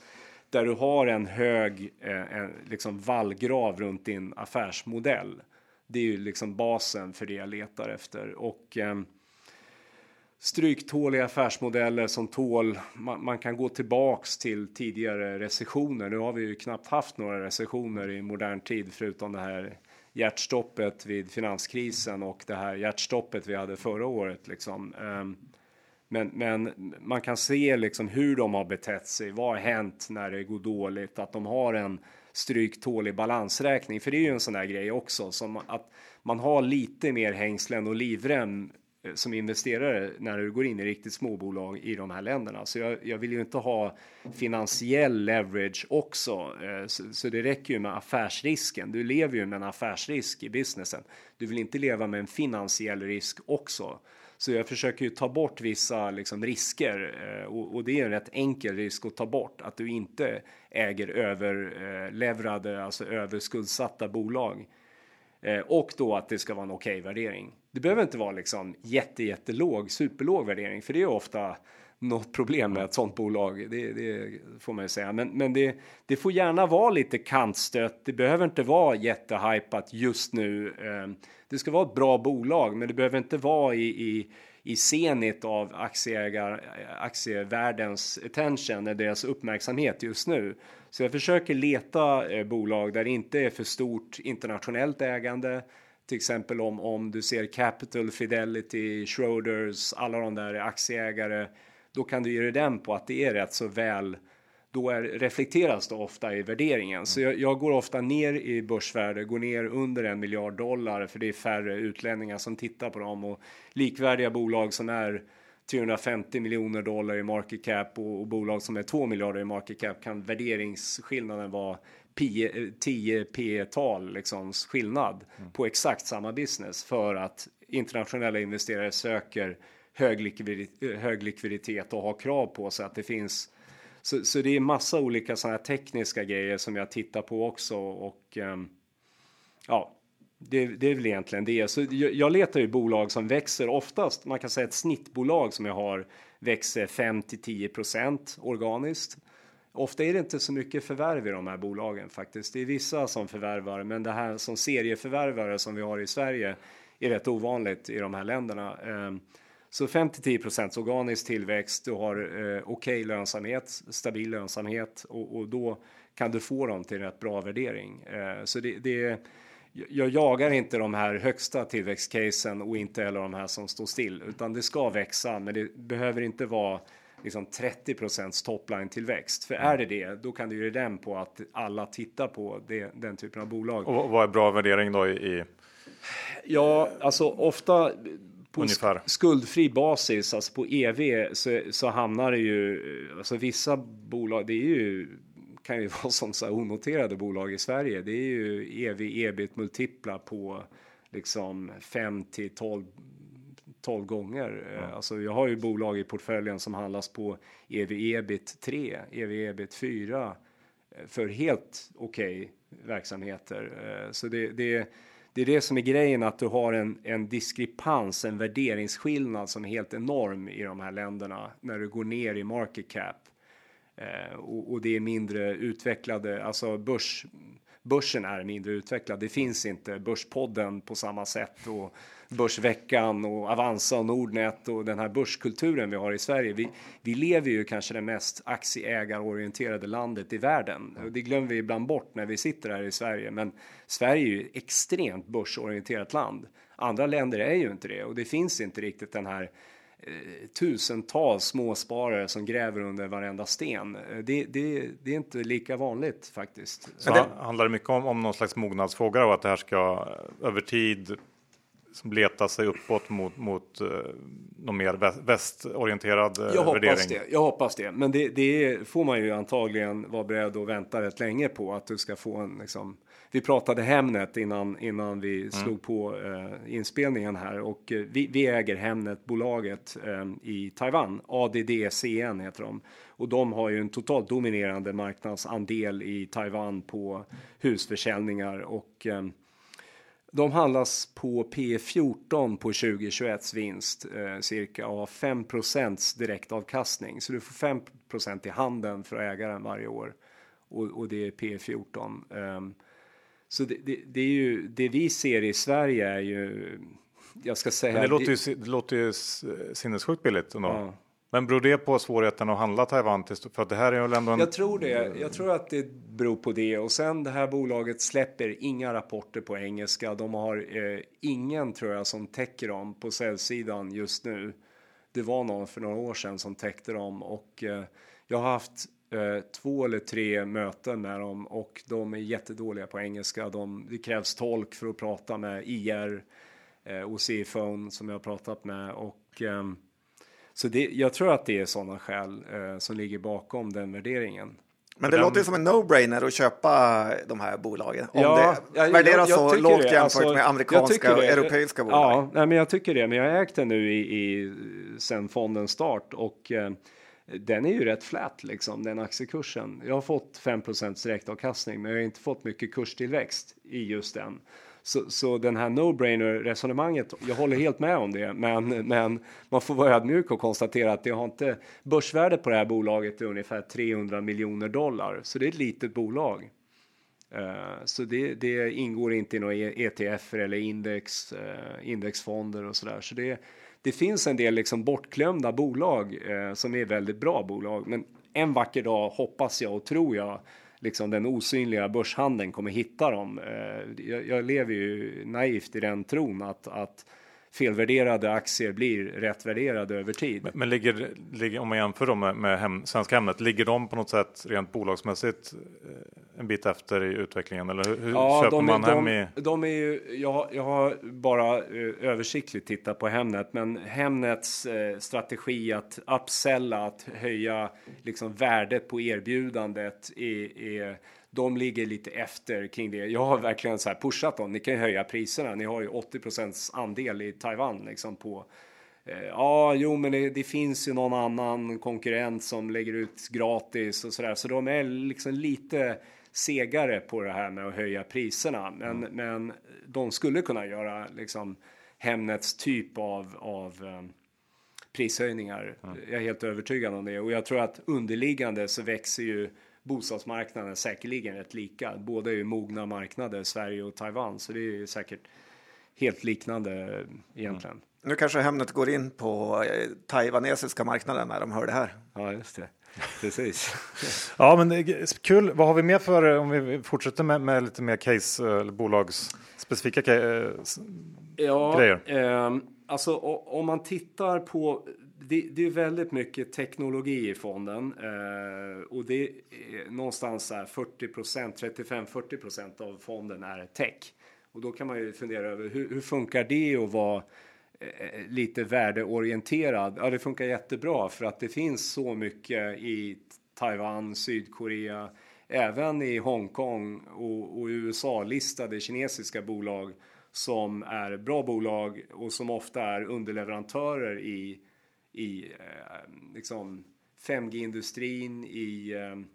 där du har en hög eh, en, liksom vallgrav runt din affärsmodell. Det är ju liksom basen för det jag letar efter och eh, stryktåliga affärsmodeller som tål, man, man, kan gå tillbaks till tidigare recessioner. Nu har vi ju knappt haft några recessioner i modern tid förutom det här hjärtstoppet vid finanskrisen och det här hjärtstoppet vi hade förra året. Liksom. Ehm, men, men man kan se liksom hur de har betett sig. Vad har hänt när det går dåligt? Att de har en stryktålig balansräkning. För det är ju en sån här grej också som att man har lite mer hängslen och livrem Eh, som investerare när du går in i riktigt små bolag i de här länderna. Så jag, jag vill ju inte ha finansiell leverage också. Eh, så, så, det räcker ju med affärsrisken. Du lever ju med en affärsrisk i businessen. Du vill inte leva med en finansiell risk också. Så jag försöker ju ta bort vissa liksom, risker eh, och, och, det är en rätt enkel risk att ta bort. Att du inte äger överleverade, alltså överskuldsatta bolag Eh, Eh, och då att det ska vara en okej okay värdering. Det behöver inte vara liksom jätte, jättelåg, superlåg värdering, för det är ofta något problem med ett sånt bolag. Det, det får man ju säga, men, men det, det, får gärna vara lite kantstött. Det behöver inte vara jättehypat just nu. Eh, det ska vara ett bra bolag, men det behöver inte vara i, i i senit av aktieägar, eh, aktievärldens attention, deras uppmärksamhet just nu. Så jag försöker leta eh, bolag där det inte är för stort internationellt ägande, till exempel om, om du ser Capital, Fidelity, Schroders, alla de där aktieägare, då kan du ge dig den på att det är rätt så väl då är, reflekteras det ofta i värderingen. Så jag, jag, går ofta ner i börsvärde, går ner under en miljard dollar för det är färre utlänningar som tittar på dem och likvärdiga bolag som är 350 miljoner dollar i market cap och, och bolag som är 2 miljarder i market cap kan värderingsskillnaden vara 10 P-tal liksom skillnad mm. på exakt samma business för att internationella investerare söker hög likviditet, hög likviditet och har krav på sig att det finns så, så det är massa olika sådana här tekniska grejer som jag tittar på också och um, ja, det, det, är väl egentligen det. Så jag, jag letar ju bolag som växer oftast. Man kan säga ett snittbolag som jag har växer 5 till 10% organiskt. Ofta är det inte så mycket förvärv i de här bolagen faktiskt. Det är vissa som förvärvar, men det här som serieförvärvare som vi har i Sverige är rätt ovanligt i de här länderna. Ehm, så 5-10 organisk tillväxt, du har eh, okej okay lönsamhet, stabil lönsamhet och, och, då kan du få dem till rätt bra värdering. Eh, så det, det, jag jagar inte de här högsta tillväxtcasen och inte heller de här som står still, utan det ska växa, men det behöver inte vara liksom 30% topline tillväxt. För är det det, då kan du ge den på att alla tittar på det, den typen av bolag. Och vad är bra värdering då i? Ja, alltså ofta på Ungefär. skuldfri basis, alltså på EV, så, så hamnar det ju, alltså vissa bolag, det är ju, kan ju vara som så här onoterade bolag i Sverige, det är ju EV, ebit multiplar på liksom 5 till 12 12 gånger. Mm. Alltså jag har ju bolag i portföljen som handlas på EV ebit 3, EV ebit 4 för helt okej okay verksamheter. Eh, så det, det det är det som är grejen att du har en, en diskrepans, en värderingsskillnad som är helt enorm i de här länderna när du går ner i market cap. Eh, och, och, det är mindre utvecklade, alltså börs, börsen är mindre utvecklad. Det finns inte Börspodden på samma sätt och Börsveckan och Avanza och Nordnet och den här börskulturen vi har i Sverige. Vi, vi lever ju kanske det mest aktieägarorienterade landet i världen. Och det glömmer vi ibland bort när vi sitter här i Sverige. Men Sverige är ju ett extremt börsorienterat land. Andra länder är ju inte det och det finns inte riktigt den här tusentals småsparare som gräver under varenda sten. Eh, det, det, det är inte lika vanligt faktiskt. Så det handlar det mycket om, om någon slags mognadsfråga och att det här ska över tid som letar sig uppåt mot, mot uh, någon mer västorienterad uh, jag värdering. Hoppas det, jag hoppas det, men det, det får man ju antagligen vara beredd att vänta rätt länge på att du ska få en liksom. Vi pratade Hemnet innan innan vi mm. slog på uh, inspelningen här och uh, vi, vi, äger Hemnet bolaget i Taiwan. ADDCN heter de och de har ju en totalt dominerande marknadsandel i Taiwan på husförsäljningar och de handlas på P14 på 2021 vinst eh, cirka och har 5 direktavkastning. Så du får 5% i handen för att äga den varje år och, och det är P14. Um, ehm, så det, det, det, är ju det vi ser i Sverige är ju. Jag ska säga. Men det låter ju, det låter ju sinnessjukt billigt ändå. Ja. Men beror det på svårigheten att handla Taiwan? För att det här är väl ändå en... Jag tror det. Jag tror att det beror på det. Och sen det här bolaget släpper inga rapporter på engelska. De har eh, ingen tror jag som täcker dem på säljsidan just nu. Det var någon för några år sedan som täckte dem och eh, jag har haft två eller tre möten med dem och de är jättedåliga på engelska. De, det krävs tolk för att prata med IR eh, och CFO som jag har pratat med och ehm, så det, jag tror att det är sådana skäl eh, som ligger bakom den värderingen. Men det den... låter som en no-brainer att köpa de här bolagen. Om ja, det värderas så lågt jämfört alltså, med amerikanska och europeiska bolag. Ja, nej, men jag tycker det. Men jag har ägt den nu i, i sen fondens start och eh, den är ju rätt flat liksom, den aktiekursen. Jag har fått 5% direktavkastning, men jag har inte fått mycket kurstillväxt i just den. Så, så den här no-brainer resonemanget, jag håller helt med om det, men, men man får vara ödmjuk och konstatera att det har inte börsvärdet på det här bolaget är ungefär 300 miljoner dollar, så det är ett litet bolag. Eh, så det, det, ingår inte i några ETF eller index, eh, indexfonder och sådär. Så det, det finns en del liksom bortglömda bolag eh, som är väldigt bra bolag. Men en vacker dag hoppas jag och tror jag liksom den osynliga börshandeln kommer hitta dem. Eh, jag, jag lever ju naivt i den tron att, att felvärderade aktier blir rätt värderade över tid. Men, men ligger, ligger, om man jämför dem med, med hem, Svenska Hemnet, ligger de på något sätt rent bolagsmässigt eh, en bit efter i utvecklingen? Eller hur, hur ja, köper de, man de, hem i? De är ju, jag, jag har bara eh, översiktligt tittat på Hemnet, men Hemnets eh, strategi att upsella, att höja liksom värdet på erbjudandet är, är de ligger lite efter kring det. Jag har verkligen så här pushat dem. Ni kan ju höja priserna. Ni har ju 80 andel i Taiwan liksom på. Eh, ja, jo, men det, det, finns ju någon annan konkurrent som lägger ut gratis och så där, så de är liksom lite segare på det här med att höja priserna. Men, mm. men de skulle kunna göra liksom Hemnets typ av, av um, prishöjningar. Mm. Jag är helt övertygad om det och jag tror att underliggande så växer ju bostadsmarknaden säkerligen rätt lika. Båda är ju mogna marknader, Sverige och Taiwan, så det är ju säkert helt liknande egentligen. Mm. Nu kanske Hemnet går in på eh, taiwanesiska marknaden när de hör det här. Ja, just det. Precis. ja, men är kul. Vad har vi mer för, om vi fortsätter med, med lite mer case eller bolagsspecifika ja, grejer? Eh, alltså om man tittar på det, det, är väldigt mycket teknologi i fonden eh, och det är eh, någonstans 40% 35-40% av fonden är tech. Och då kan man ju fundera över hur, hur funkar det att vara eh, lite värdeorienterad? Ja, det funkar jättebra för att det finns så mycket i Taiwan, Sydkorea, även i Hongkong och, och USA-listade kinesiska bolag som är bra bolag och som ofta är underleverantörer i i eh, liksom 5G-industrin, i eh,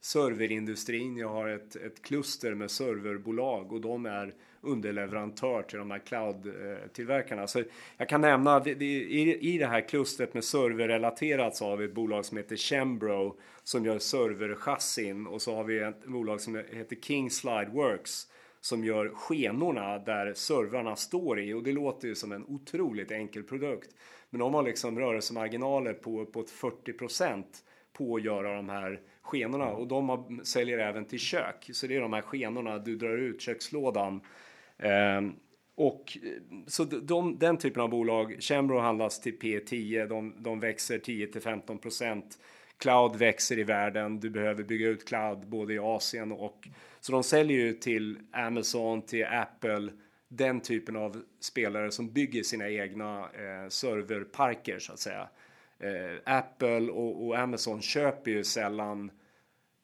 serverindustrin. Jag har ett, ett kluster med serverbolag och de är underleverantör till de här cloud-tillverkarna. Så jag kan nämna, i, i det här klustret med serverrelaterat så har vi ett bolag som heter Chembro som gör serverchassin och så har vi ett bolag som heter King Slide Works som gör skenorna där servrarna står i och det låter ju som en otroligt enkel produkt. Men de har liksom rörelsemarginaler på uppåt 40 på att göra de här skenorna och de har, säljer även till kök. Så det är de här skenorna du drar ut kökslådan. Eh, och så de, den typen av bolag, Chembro handlas till P10, de, de växer 10 till 15% Cloud växer i världen, du behöver bygga ut cloud både i Asien och så de säljer ju till Amazon, till Apple, den typen av spelare som bygger sina egna eh, serverparker så att säga. Eh, Apple och, och, Amazon köper ju sällan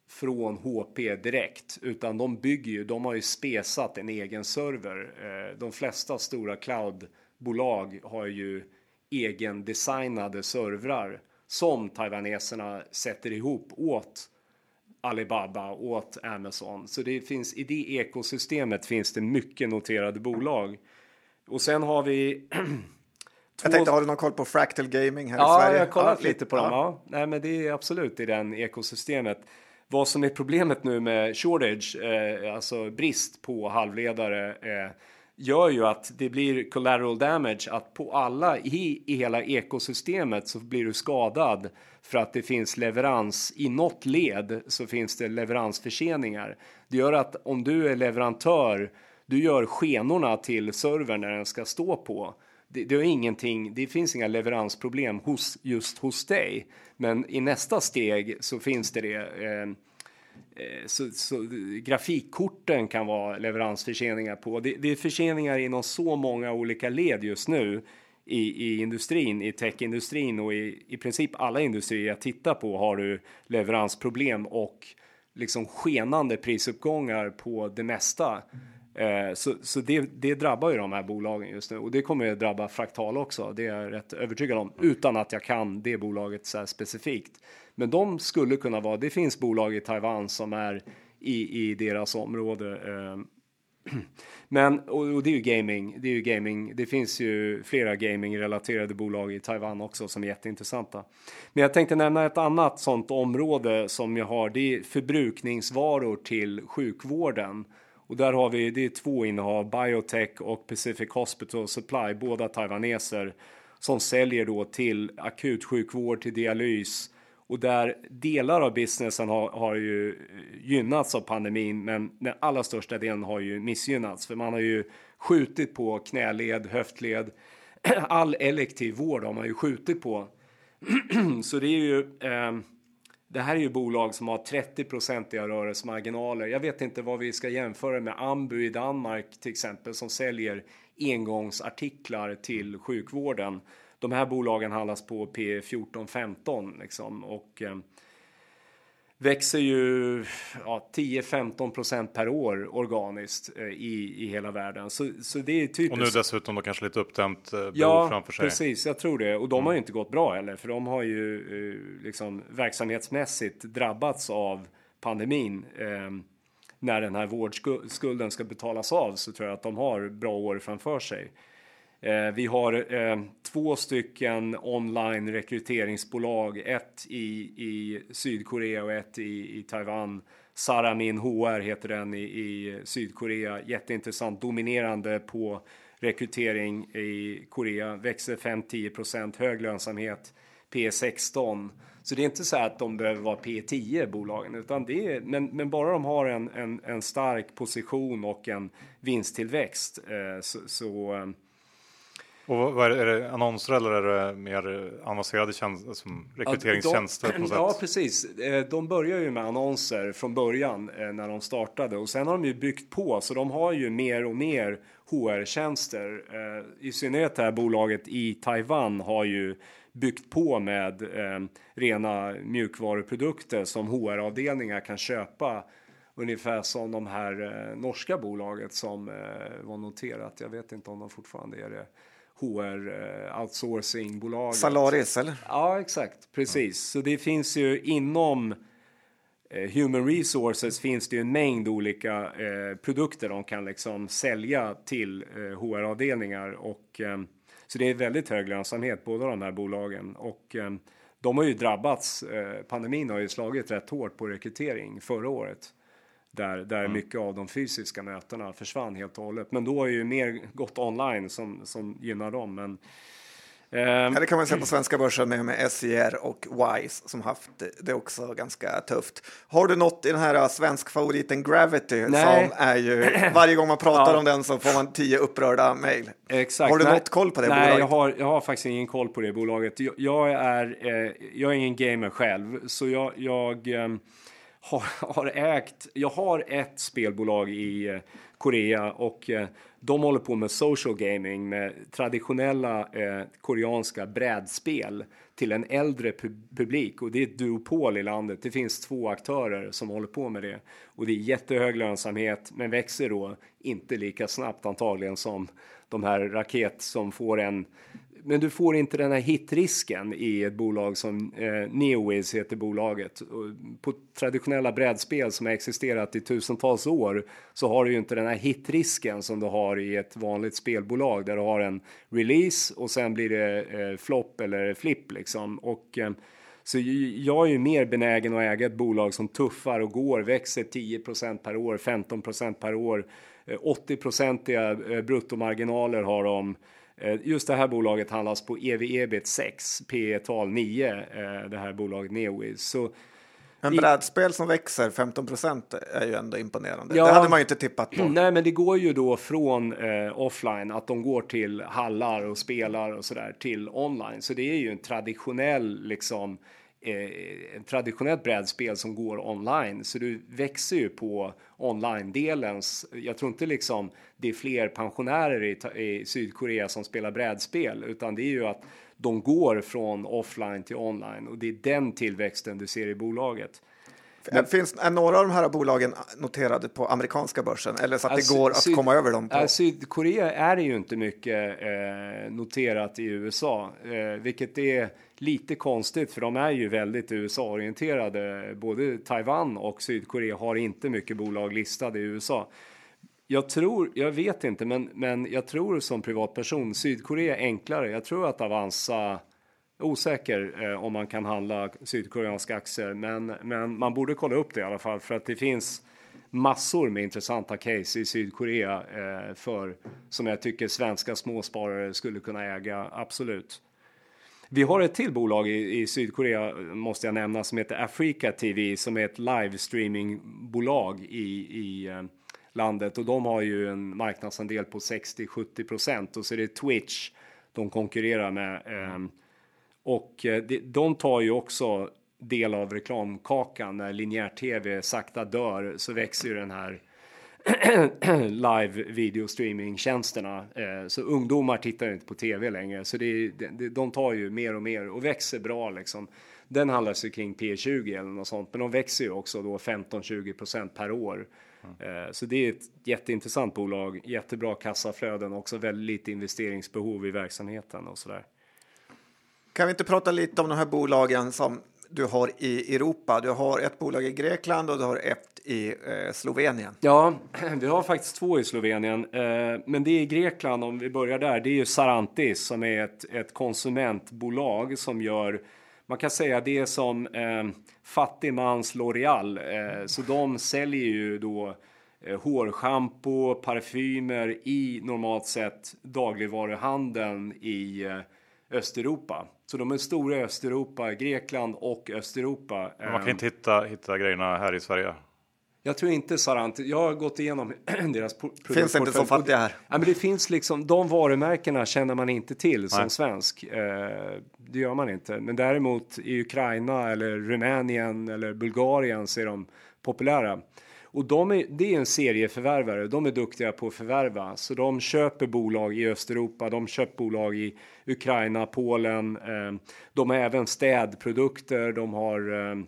från HP direkt utan de bygger ju, de har ju spesat en egen server. Eh, de flesta stora cloudbolag har ju egen designade servrar som taiwaneserna sätter ihop åt Alibaba åt Amazon. Så det finns i det ekosystemet finns det mycket noterade bolag. Och sen har vi Jag tänkte, har du någon koll på Fractal Gaming här ja, i Sverige? Ja, jag har kollat ja, lite på ja. dem. Ja. Nej, men det är absolut i den ekosystemet. Vad som är problemet nu med shortage, eh, alltså brist på halvledare, eh, gör ju att det blir collateral damage, att på alla i, i hela ekosystemet så blir du skadad för att det finns leverans i något led så finns det leveransförseningar. Det gör att om du är leverantör, du gör skenorna till servern när den ska stå på. Det, det, är ingenting, det finns inga leveransproblem hos, just hos dig. Men i nästa steg så finns det det. Eh, eh så, så, grafikkorten kan vara leveransförseningar på. Det, det är förseningar inom så många olika led just nu i, i industrin, i techindustrin och i, i princip alla industrier jag tittar på har du leveransproblem och liksom skenande prisuppgångar på det mesta. Eh, så så det, det drabbar ju de här bolagen just nu och det kommer att drabba Fraktal också. Det är jag rätt övertygad om utan att jag kan det bolaget så specifikt. Men de skulle kunna vara. Det finns bolag i Taiwan som är i, i deras område. Eh, men, och, det är ju gaming, det är ju gaming. Det finns ju flera gaming-relaterade bolag i Taiwan också som är jätteintressanta. Men jag tänkte nämna ett annat sånt område som jag har. Det är förbrukningsvaror till sjukvården. Och där har vi, det är två innehav, Biotech och Pacific Hospital Supply, båda taiwaneser som säljer då till akutsjukvård, till dialys och där delar av businessen har, har ju gynnats av pandemin, men den allra största delen har ju missgynnats för man har ju skjutit på knäled, höftled, all elektiv vård har man ju skjutit på. Så det är ju eh, det här är ju bolag som har 30-procentiga rörelsemarginaler. Jag vet inte vad vi ska jämföra med Ambu i Danmark till exempel som säljer engångsartiklar till sjukvården. De här bolagen handlas på P14-15 liksom och eh, växer ju ja, 10-15 procent per år organiskt eh, i, i hela världen. Så, så det är typiskt. Och nu dessutom då kanske lite uppdämt eh, ja, framför sig. precis. Jag tror det. Och de har ju inte gått bra heller, för de har ju eh, liksom verksamhetsmässigt drabbats av pandemin. Eh, när den här vårdskulden ska betalas av så tror jag att de har bra år framför sig. Eh, vi har eh, två stycken online rekryteringsbolag, ett i, i Sydkorea och ett i, i Taiwan. Saramin HR heter den i, i Sydkorea, jätteintressant, dominerande på rekrytering i Korea, växer 5-10 hög lönsamhet, P16. Så det är inte så att de behöver vara P10 bolagen, utan det är, men, men bara de har en, en, en stark position och en vinsttillväxt eh, så, så eh, och vad är, det, är det annonser eller är det mer avancerade tjänster som rekryteringstjänster? Ja, de, ja, precis. Eh, de börjar ju med annonser från början eh, när de startade och sen har de ju byggt på så de har ju mer och mer HR-tjänster. Eh, I synnerhet det här bolaget i Taiwan har ju byggt på med rena mjukvaruprodukter som HR-avdelningar kan köpa ungefär som de här norska bolaget som var noterat. Jag vet inte om de fortfarande är det HR eh, outsourcingbolag. Salaris eller? Ja, exakt, precis. Så det finns ju inom eh, Human Resources finns det ju en mängd olika eh, produkter de kan liksom sälja till eh, HR-avdelningar och eh, så det är väldigt hög lönsamhet båda de här bolagen och eh, de har ju drabbats. pandemin har ju slagit rätt hårt på rekrytering förra året där, där mm. mycket av de fysiska mötena försvann helt och hållet. Men då har ju mer gått online som, som gynnar dem. Men, eh, det kan man se på svenska börsen med, med SJR och Wise som haft det också ganska tufft. Har du något i den här svensk favoriten Gravity Nej. som är ju varje gång man pratar ja. om den så får man tio upprörda mejl. Exakt. Har du Nej. något koll på det Nej, bolaget? jag har, jag har faktiskt ingen koll på det bolaget. Jag, jag är, eh, jag är ingen gamer själv, så jag, jag eh, har, har ägt, jag har ett spelbolag i eh, Korea och eh, de håller på med social gaming med traditionella eh, koreanska brädspel till en äldre pub publik och det är ett duopol i landet. Det finns två aktörer som håller på med det och det är jättehög lönsamhet men växer då inte lika snabbt antagligen som de här raket som får en men du får inte den här hitrisken i ett bolag som eh, Neowiz heter bolaget. På traditionella brädspel som har existerat i tusentals år så har du ju inte den här hitrisken som du har i ett vanligt spelbolag där du har en release och sen blir det eh, flopp eller flipp liksom. Och, eh, så jag är ju mer benägen att äga ett bolag som tuffar och går, växer 10% per år, 15% per år. Eh, 80-procentiga eh, bruttomarginaler har de. Eh, just det här bolaget handlas på ev ebit 6, P tal 9, det här bolaget Neowiz. Så men brädspel som växer 15 procent är ju ändå imponerande. Ja, det hade man ju inte tippat på. Nej, men det går ju då från eh, offline, att de går till hallar och spelar och sådär, till online. Så det är ju en traditionell liksom eh, traditionellt brädspel som går online. Så du växer ju på online-delen. Jag tror inte liksom det är fler pensionärer i, i Sydkorea som spelar brädspel, utan det är ju att de går från offline till online och det är den tillväxten du ser i bolaget. Men, finns, är några av de här bolagen noterade på amerikanska börsen eller så att alltså, det går att syd, komma över dem? På? Alltså, Sydkorea är det ju inte mycket eh, noterat i USA, eh, vilket är lite konstigt för de är ju väldigt USA-orienterade. Både Taiwan och Sydkorea har inte mycket bolag listade i USA. Jag tror, jag vet inte, men, men jag tror som privatperson Sydkorea är enklare. Jag tror att Avanza Osäker eh, om man kan handla sydkoreanska aktier, men, men man borde kolla upp det i alla fall för att det finns massor med intressanta case i Sydkorea eh, för som jag tycker svenska småsparare skulle kunna äga. Absolut. Vi har ett till bolag i, i, Sydkorea måste jag nämna som heter Africa TV som är ett livestreamingbolag i, i eh, landet och de har ju en marknadsandel på 60-70 och så är det Twitch de konkurrerar med. Eh, och eh, de tar ju också del av reklamkakan när linjär-tv sakta dör så växer ju den här live video streaming tjänsterna. Eh, så ungdomar tittar inte på tv längre så det, är, de tar ju mer och mer och växer bra liksom. Den handlar sig kring P20 eller något sånt, men de växer ju också då 15-20% per år. Mm. Så det är ett jätteintressant bolag, jättebra kassaflöden, också väldigt lite investeringsbehov i verksamheten och sådär. Kan vi inte prata lite om de här bolagen som du har i Europa? Du har ett bolag i Grekland och du har ett i eh, Slovenien. Ja, vi har faktiskt två i Slovenien, eh, men det är i Grekland om vi börjar där. Det är ju Sarantis som är ett, ett konsumentbolag som gör man kan säga det som eh, fattigmans L'Oreal. Eh, så de säljer ju då eh, hårschampo, parfymer i normalt sett dagligvaruhandeln i eh, Östeuropa. Så de är stora i Östeuropa, Grekland och Östeuropa. Men man kan inte hitta, hitta grejerna här i Sverige? Jag tror inte Sarant. Jag har gått igenom deras produktportfölj. Finns inte så fattiga här. Ja, men det finns liksom, de varumärkena känner man inte till som Nej. svensk. Eh, det gör man inte. Men däremot i Ukraina eller Rumänien eller Bulgarien så är de populära. Och de är, det är en serieförvärvare. De är duktiga på att förvärva. Så de köper bolag i Östeuropa. De köper bolag i Ukraina, Polen. Eh, de har även städprodukter. De har eh,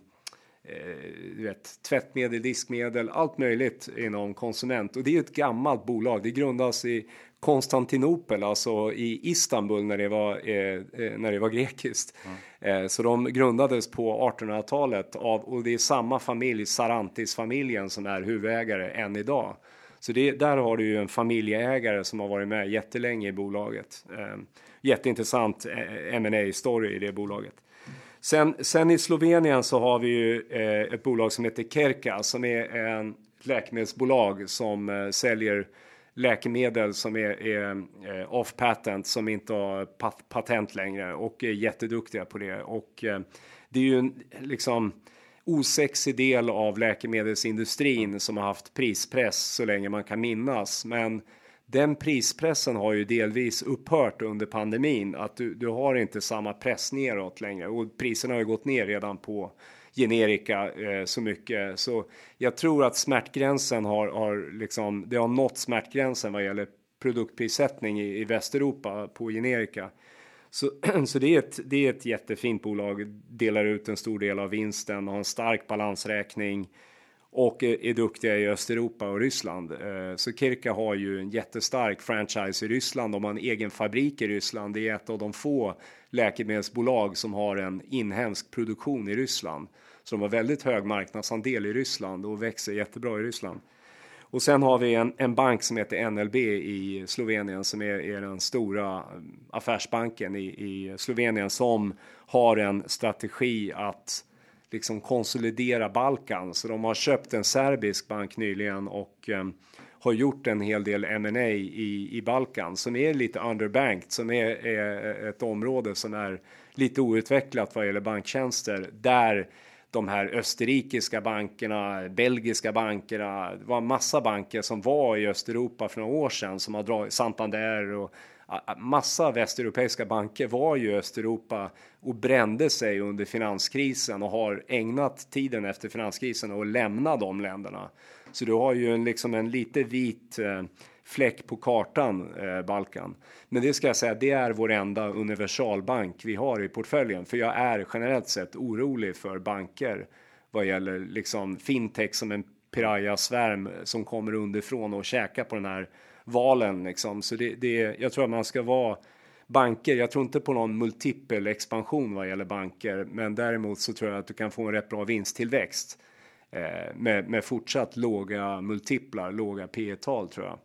eh, du vet, tvättmedel, diskmedel, allt möjligt inom konsument. Och det är ett gammalt bolag. Det grundas i Konstantinopel, alltså i Istanbul när det var, eh, eh när det var grekiskt. Mm. Eh, så de grundades på 1800-talet av, och det är samma familj, Sarantis-familjen, som är huvudägare än idag. Så det, där har du ju en familjeägare som har varit med jättelänge i bolaget. Eh, jätteintressant M&A story i det bolaget. Sen, sen i Slovenien så har vi ju eh, ett bolag som heter Kerka som är en läkemedelsbolag som eh, säljer läkemedel som är, är eh, off patent som inte har pat patent längre och är jätteduktiga på det. Och eh, det är ju en liksom osexig del av läkemedelsindustrin som har haft prispress så länge man kan minnas. Men den prispressen har ju delvis upphört under pandemin. Att du, du har inte samma press neråt längre och priserna har ju gått ner redan på generika eh, så mycket. Så jag tror att smärtgränsen har, har liksom, det har nått smärtgränsen vad gäller produktprissättning i, i Västeuropa på generika. Så, så det, är ett, det är ett jättefint bolag, delar ut en stor del av vinsten, har en stark balansräkning och är duktiga i Östeuropa och Ryssland. Eh, så Kirka har ju en jättestark franchise i Ryssland. De har en egen fabrik i Ryssland. Det är ett av de få läkemedelsbolag som har en inhemsk produktion i Ryssland. Så de har väldigt hög marknadsandel i Ryssland och växer jättebra i Ryssland. Och sen har vi en, en bank som heter NLB i Slovenien som är, är den stora affärsbanken i, i Slovenien som har en strategi att liksom konsolidera Balkan. Så de har köpt en serbisk bank nyligen och eh, har gjort en hel del M&A i, i Balkan som är lite underbanked, som är, är ett område som är lite outvecklat vad gäller banktjänster där de här österrikiska bankerna, belgiska bankerna, det var en massa banker som var i Östeuropa för några år sedan som har dragit Santander och massa västeuropeiska banker var ju i Östeuropa och brände sig under finanskrisen och har ägnat tiden efter finanskrisen och lämna de länderna. Så du har ju en, liksom en lite vit eh, fläck på kartan, eh, Balkan. Men det ska jag säga, det är vår enda universalbank vi har i portföljen, för jag är generellt sett orolig för banker vad gäller liksom fintech som en piraya-svärm som kommer underifrån och käkar på den här valen liksom. Så det, det, jag tror att man ska vara banker. Jag tror inte på någon multipel expansion vad gäller banker, men däremot så tror jag att du kan få en rätt bra vinsttillväxt eh, med, med fortsatt låga multiplar, låga P tal tror jag.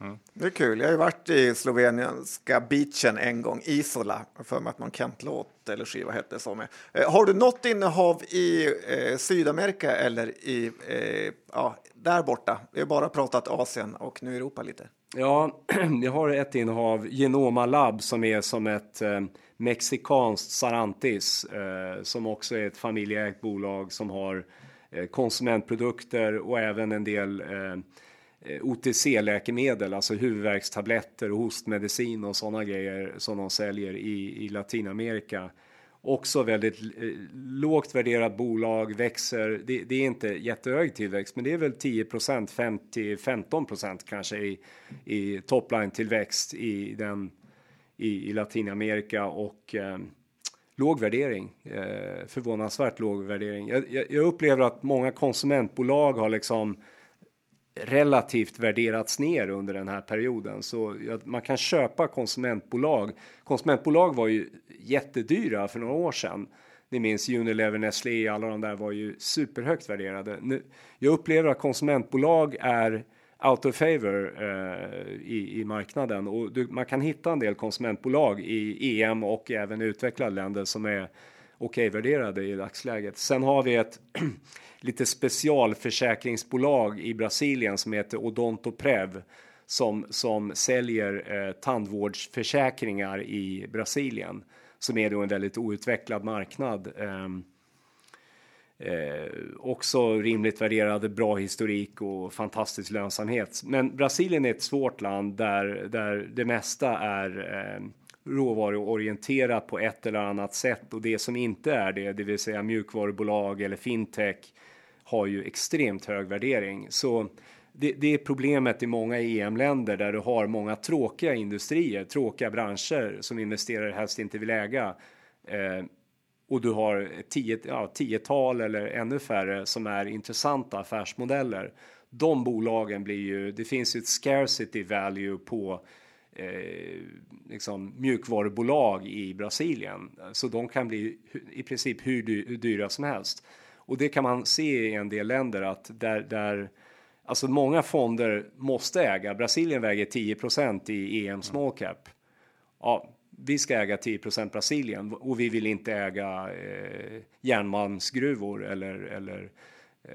Mm. Det är kul. Jag har ju varit i sloveniska beachen en gång, Isola, för mig att någon Kent-låt eller skiva hette så med. Eh, har du något innehav i eh, Sydamerika eller i, eh, ja, där borta? Vi har bara pratat Asien och nu Europa lite. Ja, jag har ett innehav, Genoma Lab, som är som ett eh, mexikanskt Sarantis, eh, som också är ett familjeägt bolag som har konsumentprodukter och även en del Eh, OTC-läkemedel, alltså huvudvärkstabletter och hostmedicin och sådana grejer som de säljer i, i Latinamerika. Också väldigt eh, lågt värderat bolag, växer. Det, det, är inte jättehög tillväxt, men det är väl 10% 50 15% kanske i, i topline tillväxt i den i, i Latinamerika och eh, låg värdering. Eh, förvånansvärt låg värdering. Jag, jag, jag, upplever att många konsumentbolag har liksom relativt värderats ner under den här perioden så man kan köpa konsumentbolag. Konsumentbolag var ju jättedyra för några år sedan. Ni minns Unilever, Nestlé, alla de där var ju superhögt värderade. Nu, jag upplever att konsumentbolag är out of favor eh, i, i marknaden och du, man kan hitta en del konsumentbolag i EM och även utvecklade länder som är okej okay värderade i dagsläget. Sen har vi ett lite specialförsäkringsbolag i Brasilien som heter Odontoprev som, som säljer eh, tandvårdsförsäkringar i Brasilien som är då en väldigt outvecklad marknad. Eh, Eh, också rimligt värderade, bra historik och fantastisk lönsamhet. Men Brasilien är ett svårt land där, där det mesta är eh, råvaruorienterat på ett eller annat sätt och det som inte är det, det vill säga mjukvarubolag eller fintech, har ju extremt hög värdering. Så det, det är problemet i många EM-länder där du har många tråkiga industrier, tråkiga branscher som investerare helst inte vill äga. Eh, och du har tio, ja, tiotal eller ännu färre som är intressanta affärsmodeller. De bolagen blir ju, det finns ju ett scarcity value på eh, liksom mjukvarubolag i Brasilien. Så de kan bli i princip hur, hur dyra som helst. Och det kan man se i en del länder att där, där alltså många fonder måste äga. Brasilien väger 10% i EM small cap. Ja, vi ska äga 10% Brasilien och vi vill inte äga eh, järnmalmsgruvor eller, eller eh,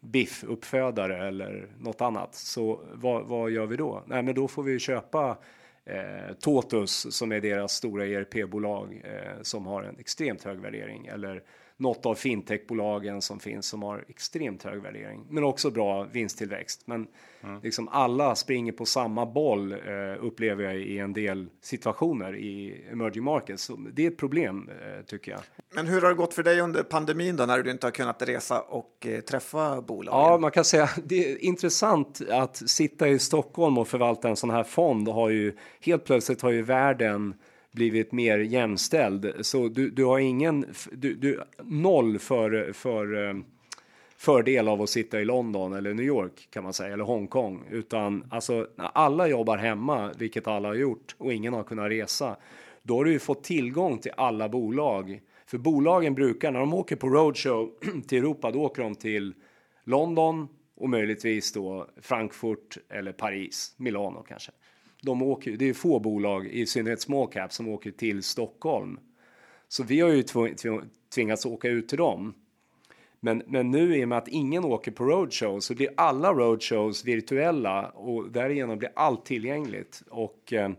biffuppfödare eller något annat. Så vad, vad, gör vi då? Nej, men då får vi köpa eh, Totus som är deras stora ERP-bolag eh, som har en extremt hög värdering eller något av fintechbolagen som finns som har extremt hög värdering, men också bra vinsttillväxt. Men mm. liksom alla springer på samma boll eh, upplever jag i en del situationer i emerging markets. Så det är ett problem eh, tycker jag. Men hur har det gått för dig under pandemin då när du inte har kunnat resa och eh, träffa bolagen? Ja, man kan säga det är intressant att sitta i Stockholm och förvalta en sån här fond har ju helt plötsligt har ju världen blivit mer jämställd. Så du, du har ingen, du, du, noll för, för eh, fördel av att sitta i London eller New York kan man säga, eller Hongkong. Utan alltså när alla jobbar hemma, vilket alla har gjort, och ingen har kunnat resa, då har du ju fått tillgång till alla bolag. För bolagen brukar, när de åker på roadshow till Europa, då åker de till London och möjligtvis då Frankfurt eller Paris, Milano kanske de åker, det är få bolag, i synnerhet small cap, som åker till Stockholm. Så vi har ju tvingats åka ut till dem. Men, men nu i och med att ingen åker på roadshows så blir alla roadshows virtuella och därigenom blir allt tillgängligt. Och, eh,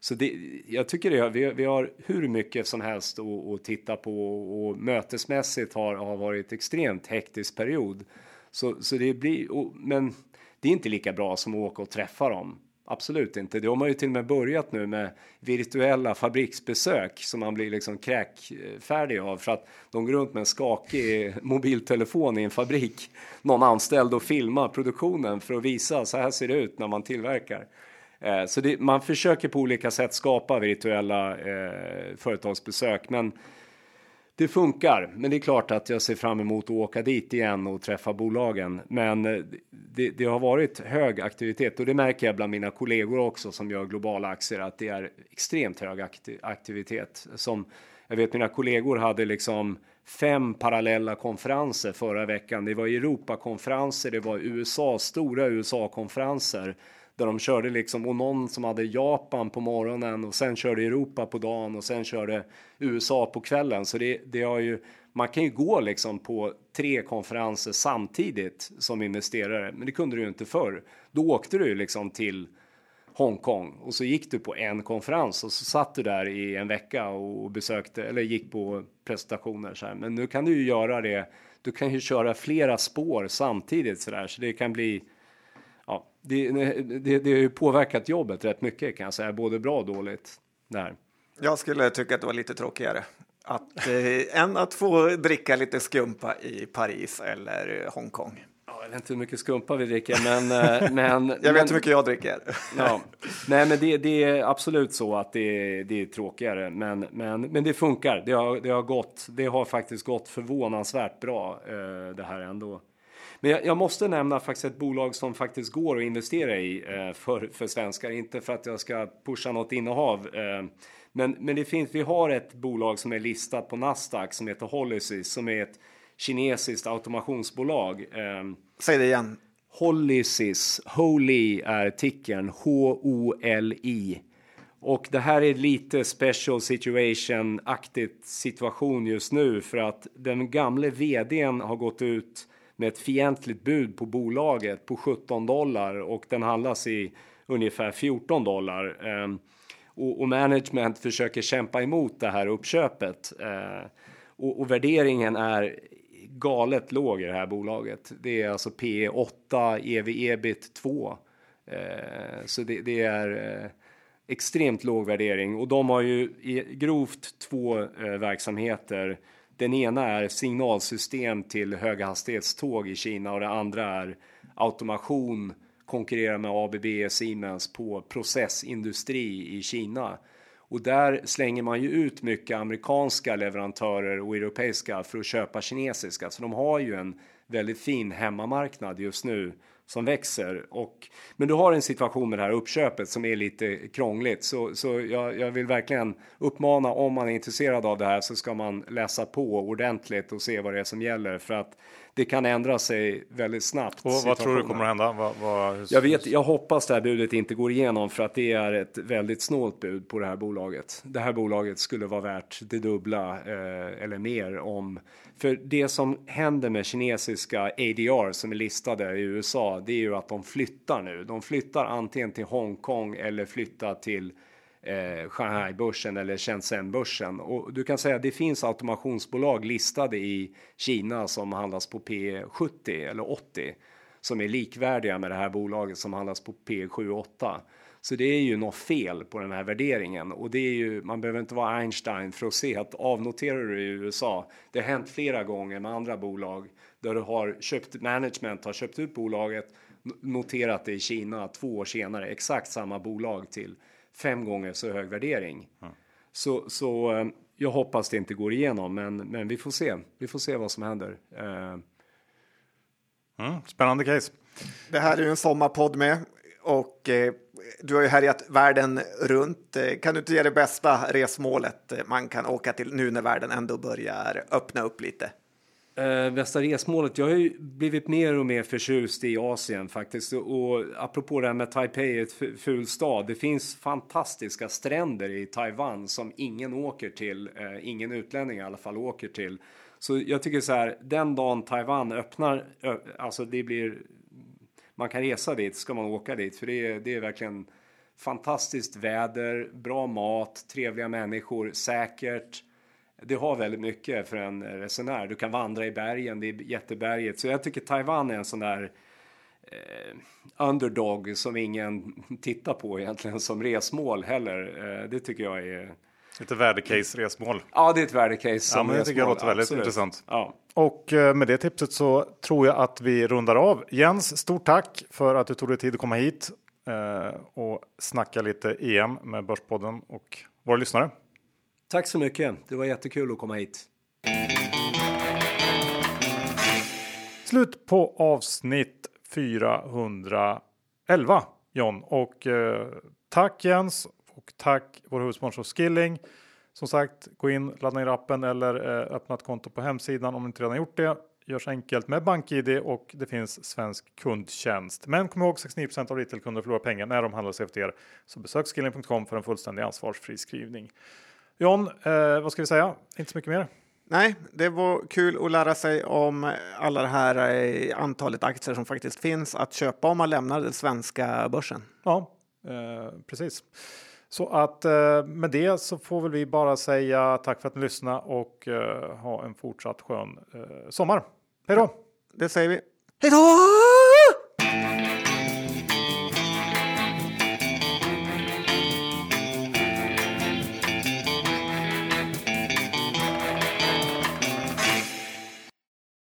så det, jag tycker det, vi, vi har hur mycket som helst att, att titta på och mötesmässigt har, har varit extremt hektisk period. Så, så det blir, och, men det är inte lika bra som att åka och träffa dem. Absolut inte. Det har man ju till och med börjat nu med virtuella fabriksbesök som man blir liksom kräkfärdig av för att de går runt med en skakig mobiltelefon i en fabrik. Någon anställd och filmar produktionen för att visa så här ser det ut när man tillverkar. Eh, så det, man försöker på olika sätt skapa virtuella eh, företagsbesök, men det funkar, men det är klart att jag ser fram emot att åka dit igen och träffa bolagen. Men eh, det, det, har varit hög aktivitet och det märker jag bland mina kollegor också som gör globala aktier att det är extremt hög aktivitet. Som jag vet mina kollegor hade liksom fem parallella konferenser förra veckan. Det var Europakonferenser, det var USA, stora USA-konferenser där de körde liksom och någon som hade Japan på morgonen och sen körde Europa på dagen och sen körde USA på kvällen. Så det, det har ju, man kan ju gå liksom på tre konferenser samtidigt som investerare, men det kunde du ju inte förr. Då åkte du liksom till Hongkong och så gick du på en konferens och så satt du där i en vecka och besökte eller gick på presentationer så här. Men nu kan du ju göra det. Du kan ju köra flera spår samtidigt så där så det kan bli. Det, det, det har ju påverkat jobbet rätt mycket kan jag säga, både bra och dåligt där. Jag skulle tycka att det var lite tråkigare att, eh, än att få dricka lite skumpa i Paris eller Hongkong. Ja, jag vet inte hur mycket skumpa vi dricker, men... eh, men Jag vet men, hur mycket jag dricker. Ja. Nej, men det, det är absolut så att det, det är tråkigare, men, men, men det funkar. Det har, det har gått. Det har faktiskt gått förvånansvärt bra eh, det här ändå. Men jag, jag måste nämna faktiskt ett bolag som faktiskt går att investera i eh, för, för svenskar. Inte för att jag ska pusha något innehav. Eh, men, men det finns, vi har ett bolag som är listat på Nasdaq som heter Holysys som är ett kinesiskt automationsbolag. Eh, Säg det igen. Holysys, Holy är tickern, H-O-L-I. Och det här är lite special situation-aktigt situation just nu för att den gamle vdn har gått ut med ett fientligt bud på bolaget på 17 dollar och den handlas i ungefär 14 dollar. Ehm, och, och management försöker kämpa emot det här uppköpet. Ehm, och, och värderingen är galet låg i det här bolaget. Det är alltså P 8, EV ebit 2. Så det, det är eh, extremt låg värdering och de har ju grovt två eh, verksamheter. Den ena är signalsystem till höghastighetståg i Kina och det andra är automation konkurrerar med ABB och Siemens på processindustri i Kina. Och där slänger man ju ut mycket amerikanska leverantörer och europeiska för att köpa kinesiska. Så de har ju en väldigt fin hemmamarknad just nu som växer. Och, men du har en situation med det här uppköpet som är lite krångligt. Så, så jag, jag vill verkligen uppmana om man är intresserad av det här så ska man läsa på ordentligt och se vad det är som gäller. För att det kan ändra sig väldigt snabbt. Och vad tror du kommer att hända? Vad, vad, Jag vet, jag hoppas det här budet inte går igenom för att det är ett väldigt snålt bud på det här bolaget. Det här bolaget skulle vara värt det dubbla eh, eller mer om. För det som händer med kinesiska ADR som är listade i USA, det är ju att de flyttar nu. De flyttar antingen till Hongkong eller flyttar till eh, Shanghai-börsen eller Shenzhen-börsen. Och du kan säga att det finns automationsbolag listade i Kina som handlas på P70 eller 80 som är likvärdiga med det här bolaget som handlas på P78. Så det är ju något fel på den här värderingen och det är ju, man behöver inte vara Einstein för att se att avnoterar du i USA, det har hänt flera gånger med andra bolag där du har köpt, management har köpt ut bolaget, noterat det i Kina två år senare, exakt samma bolag till fem gånger så hög värdering. Så, så eh, jag hoppas det inte går igenom, men, men vi får se. Vi får se vad som händer. Eh, Mm, spännande case. Det här är ju en sommarpodd med och eh, du har ju härjat världen runt. Eh, kan du inte ge det bästa resmålet man kan åka till nu när världen ändå börjar öppna upp lite? Eh, Västra resmålet. Jag har ju blivit mer och mer förtjust i Asien faktiskt. Och apropå det här med Taipei, ett ful stad. Det finns fantastiska stränder i Taiwan som ingen åker till. Eh, ingen utlänning i alla fall åker till. Så jag tycker så här, den dagen Taiwan öppnar, ö, alltså det blir, man kan resa dit, ska man åka dit. För det är, det är verkligen fantastiskt väder, bra mat, trevliga människor, säkert. Det har väldigt mycket för en resenär. Du kan vandra i bergen, det är jätteberget. Så jag tycker Taiwan är en sån där eh, underdog som ingen tittar på egentligen som resmål heller. Eh, det tycker jag är... Lite värdecase resmål. Ja, det är ett värdecase Ja, men det tycker jag låter väldigt absolut. intressant. Ja. Och eh, med det tipset så tror jag att vi rundar av. Jens, stort tack för att du tog dig tid att komma hit eh, och snacka lite EM med Börspodden och våra lyssnare. Tack så mycket. Det var jättekul att komma hit. Slut på avsnitt 411 John och eh, tack Jens och tack vår huvudsponsor Skilling. Som sagt, gå in, ladda ner appen eller eh, öppna ett konto på hemsidan om ni inte redan gjort det. Görs enkelt med BankID och det finns svensk kundtjänst. Men kom ihåg 69% av retailkunder förlorar pengar när de handlar CFDR. Så besök skilling.com för en fullständig ansvarsfri skrivning. John, eh, vad ska vi säga? Inte så mycket mer. Nej, det var kul att lära sig om alla det här eh, antalet aktier som faktiskt finns att köpa om man lämnar den svenska börsen. Ja, Eh, precis. Så att eh, med det så får väl vi bara säga tack för att ni lyssnade och eh, ha en fortsatt skön eh, sommar. Hej då! Det säger vi. Hej då!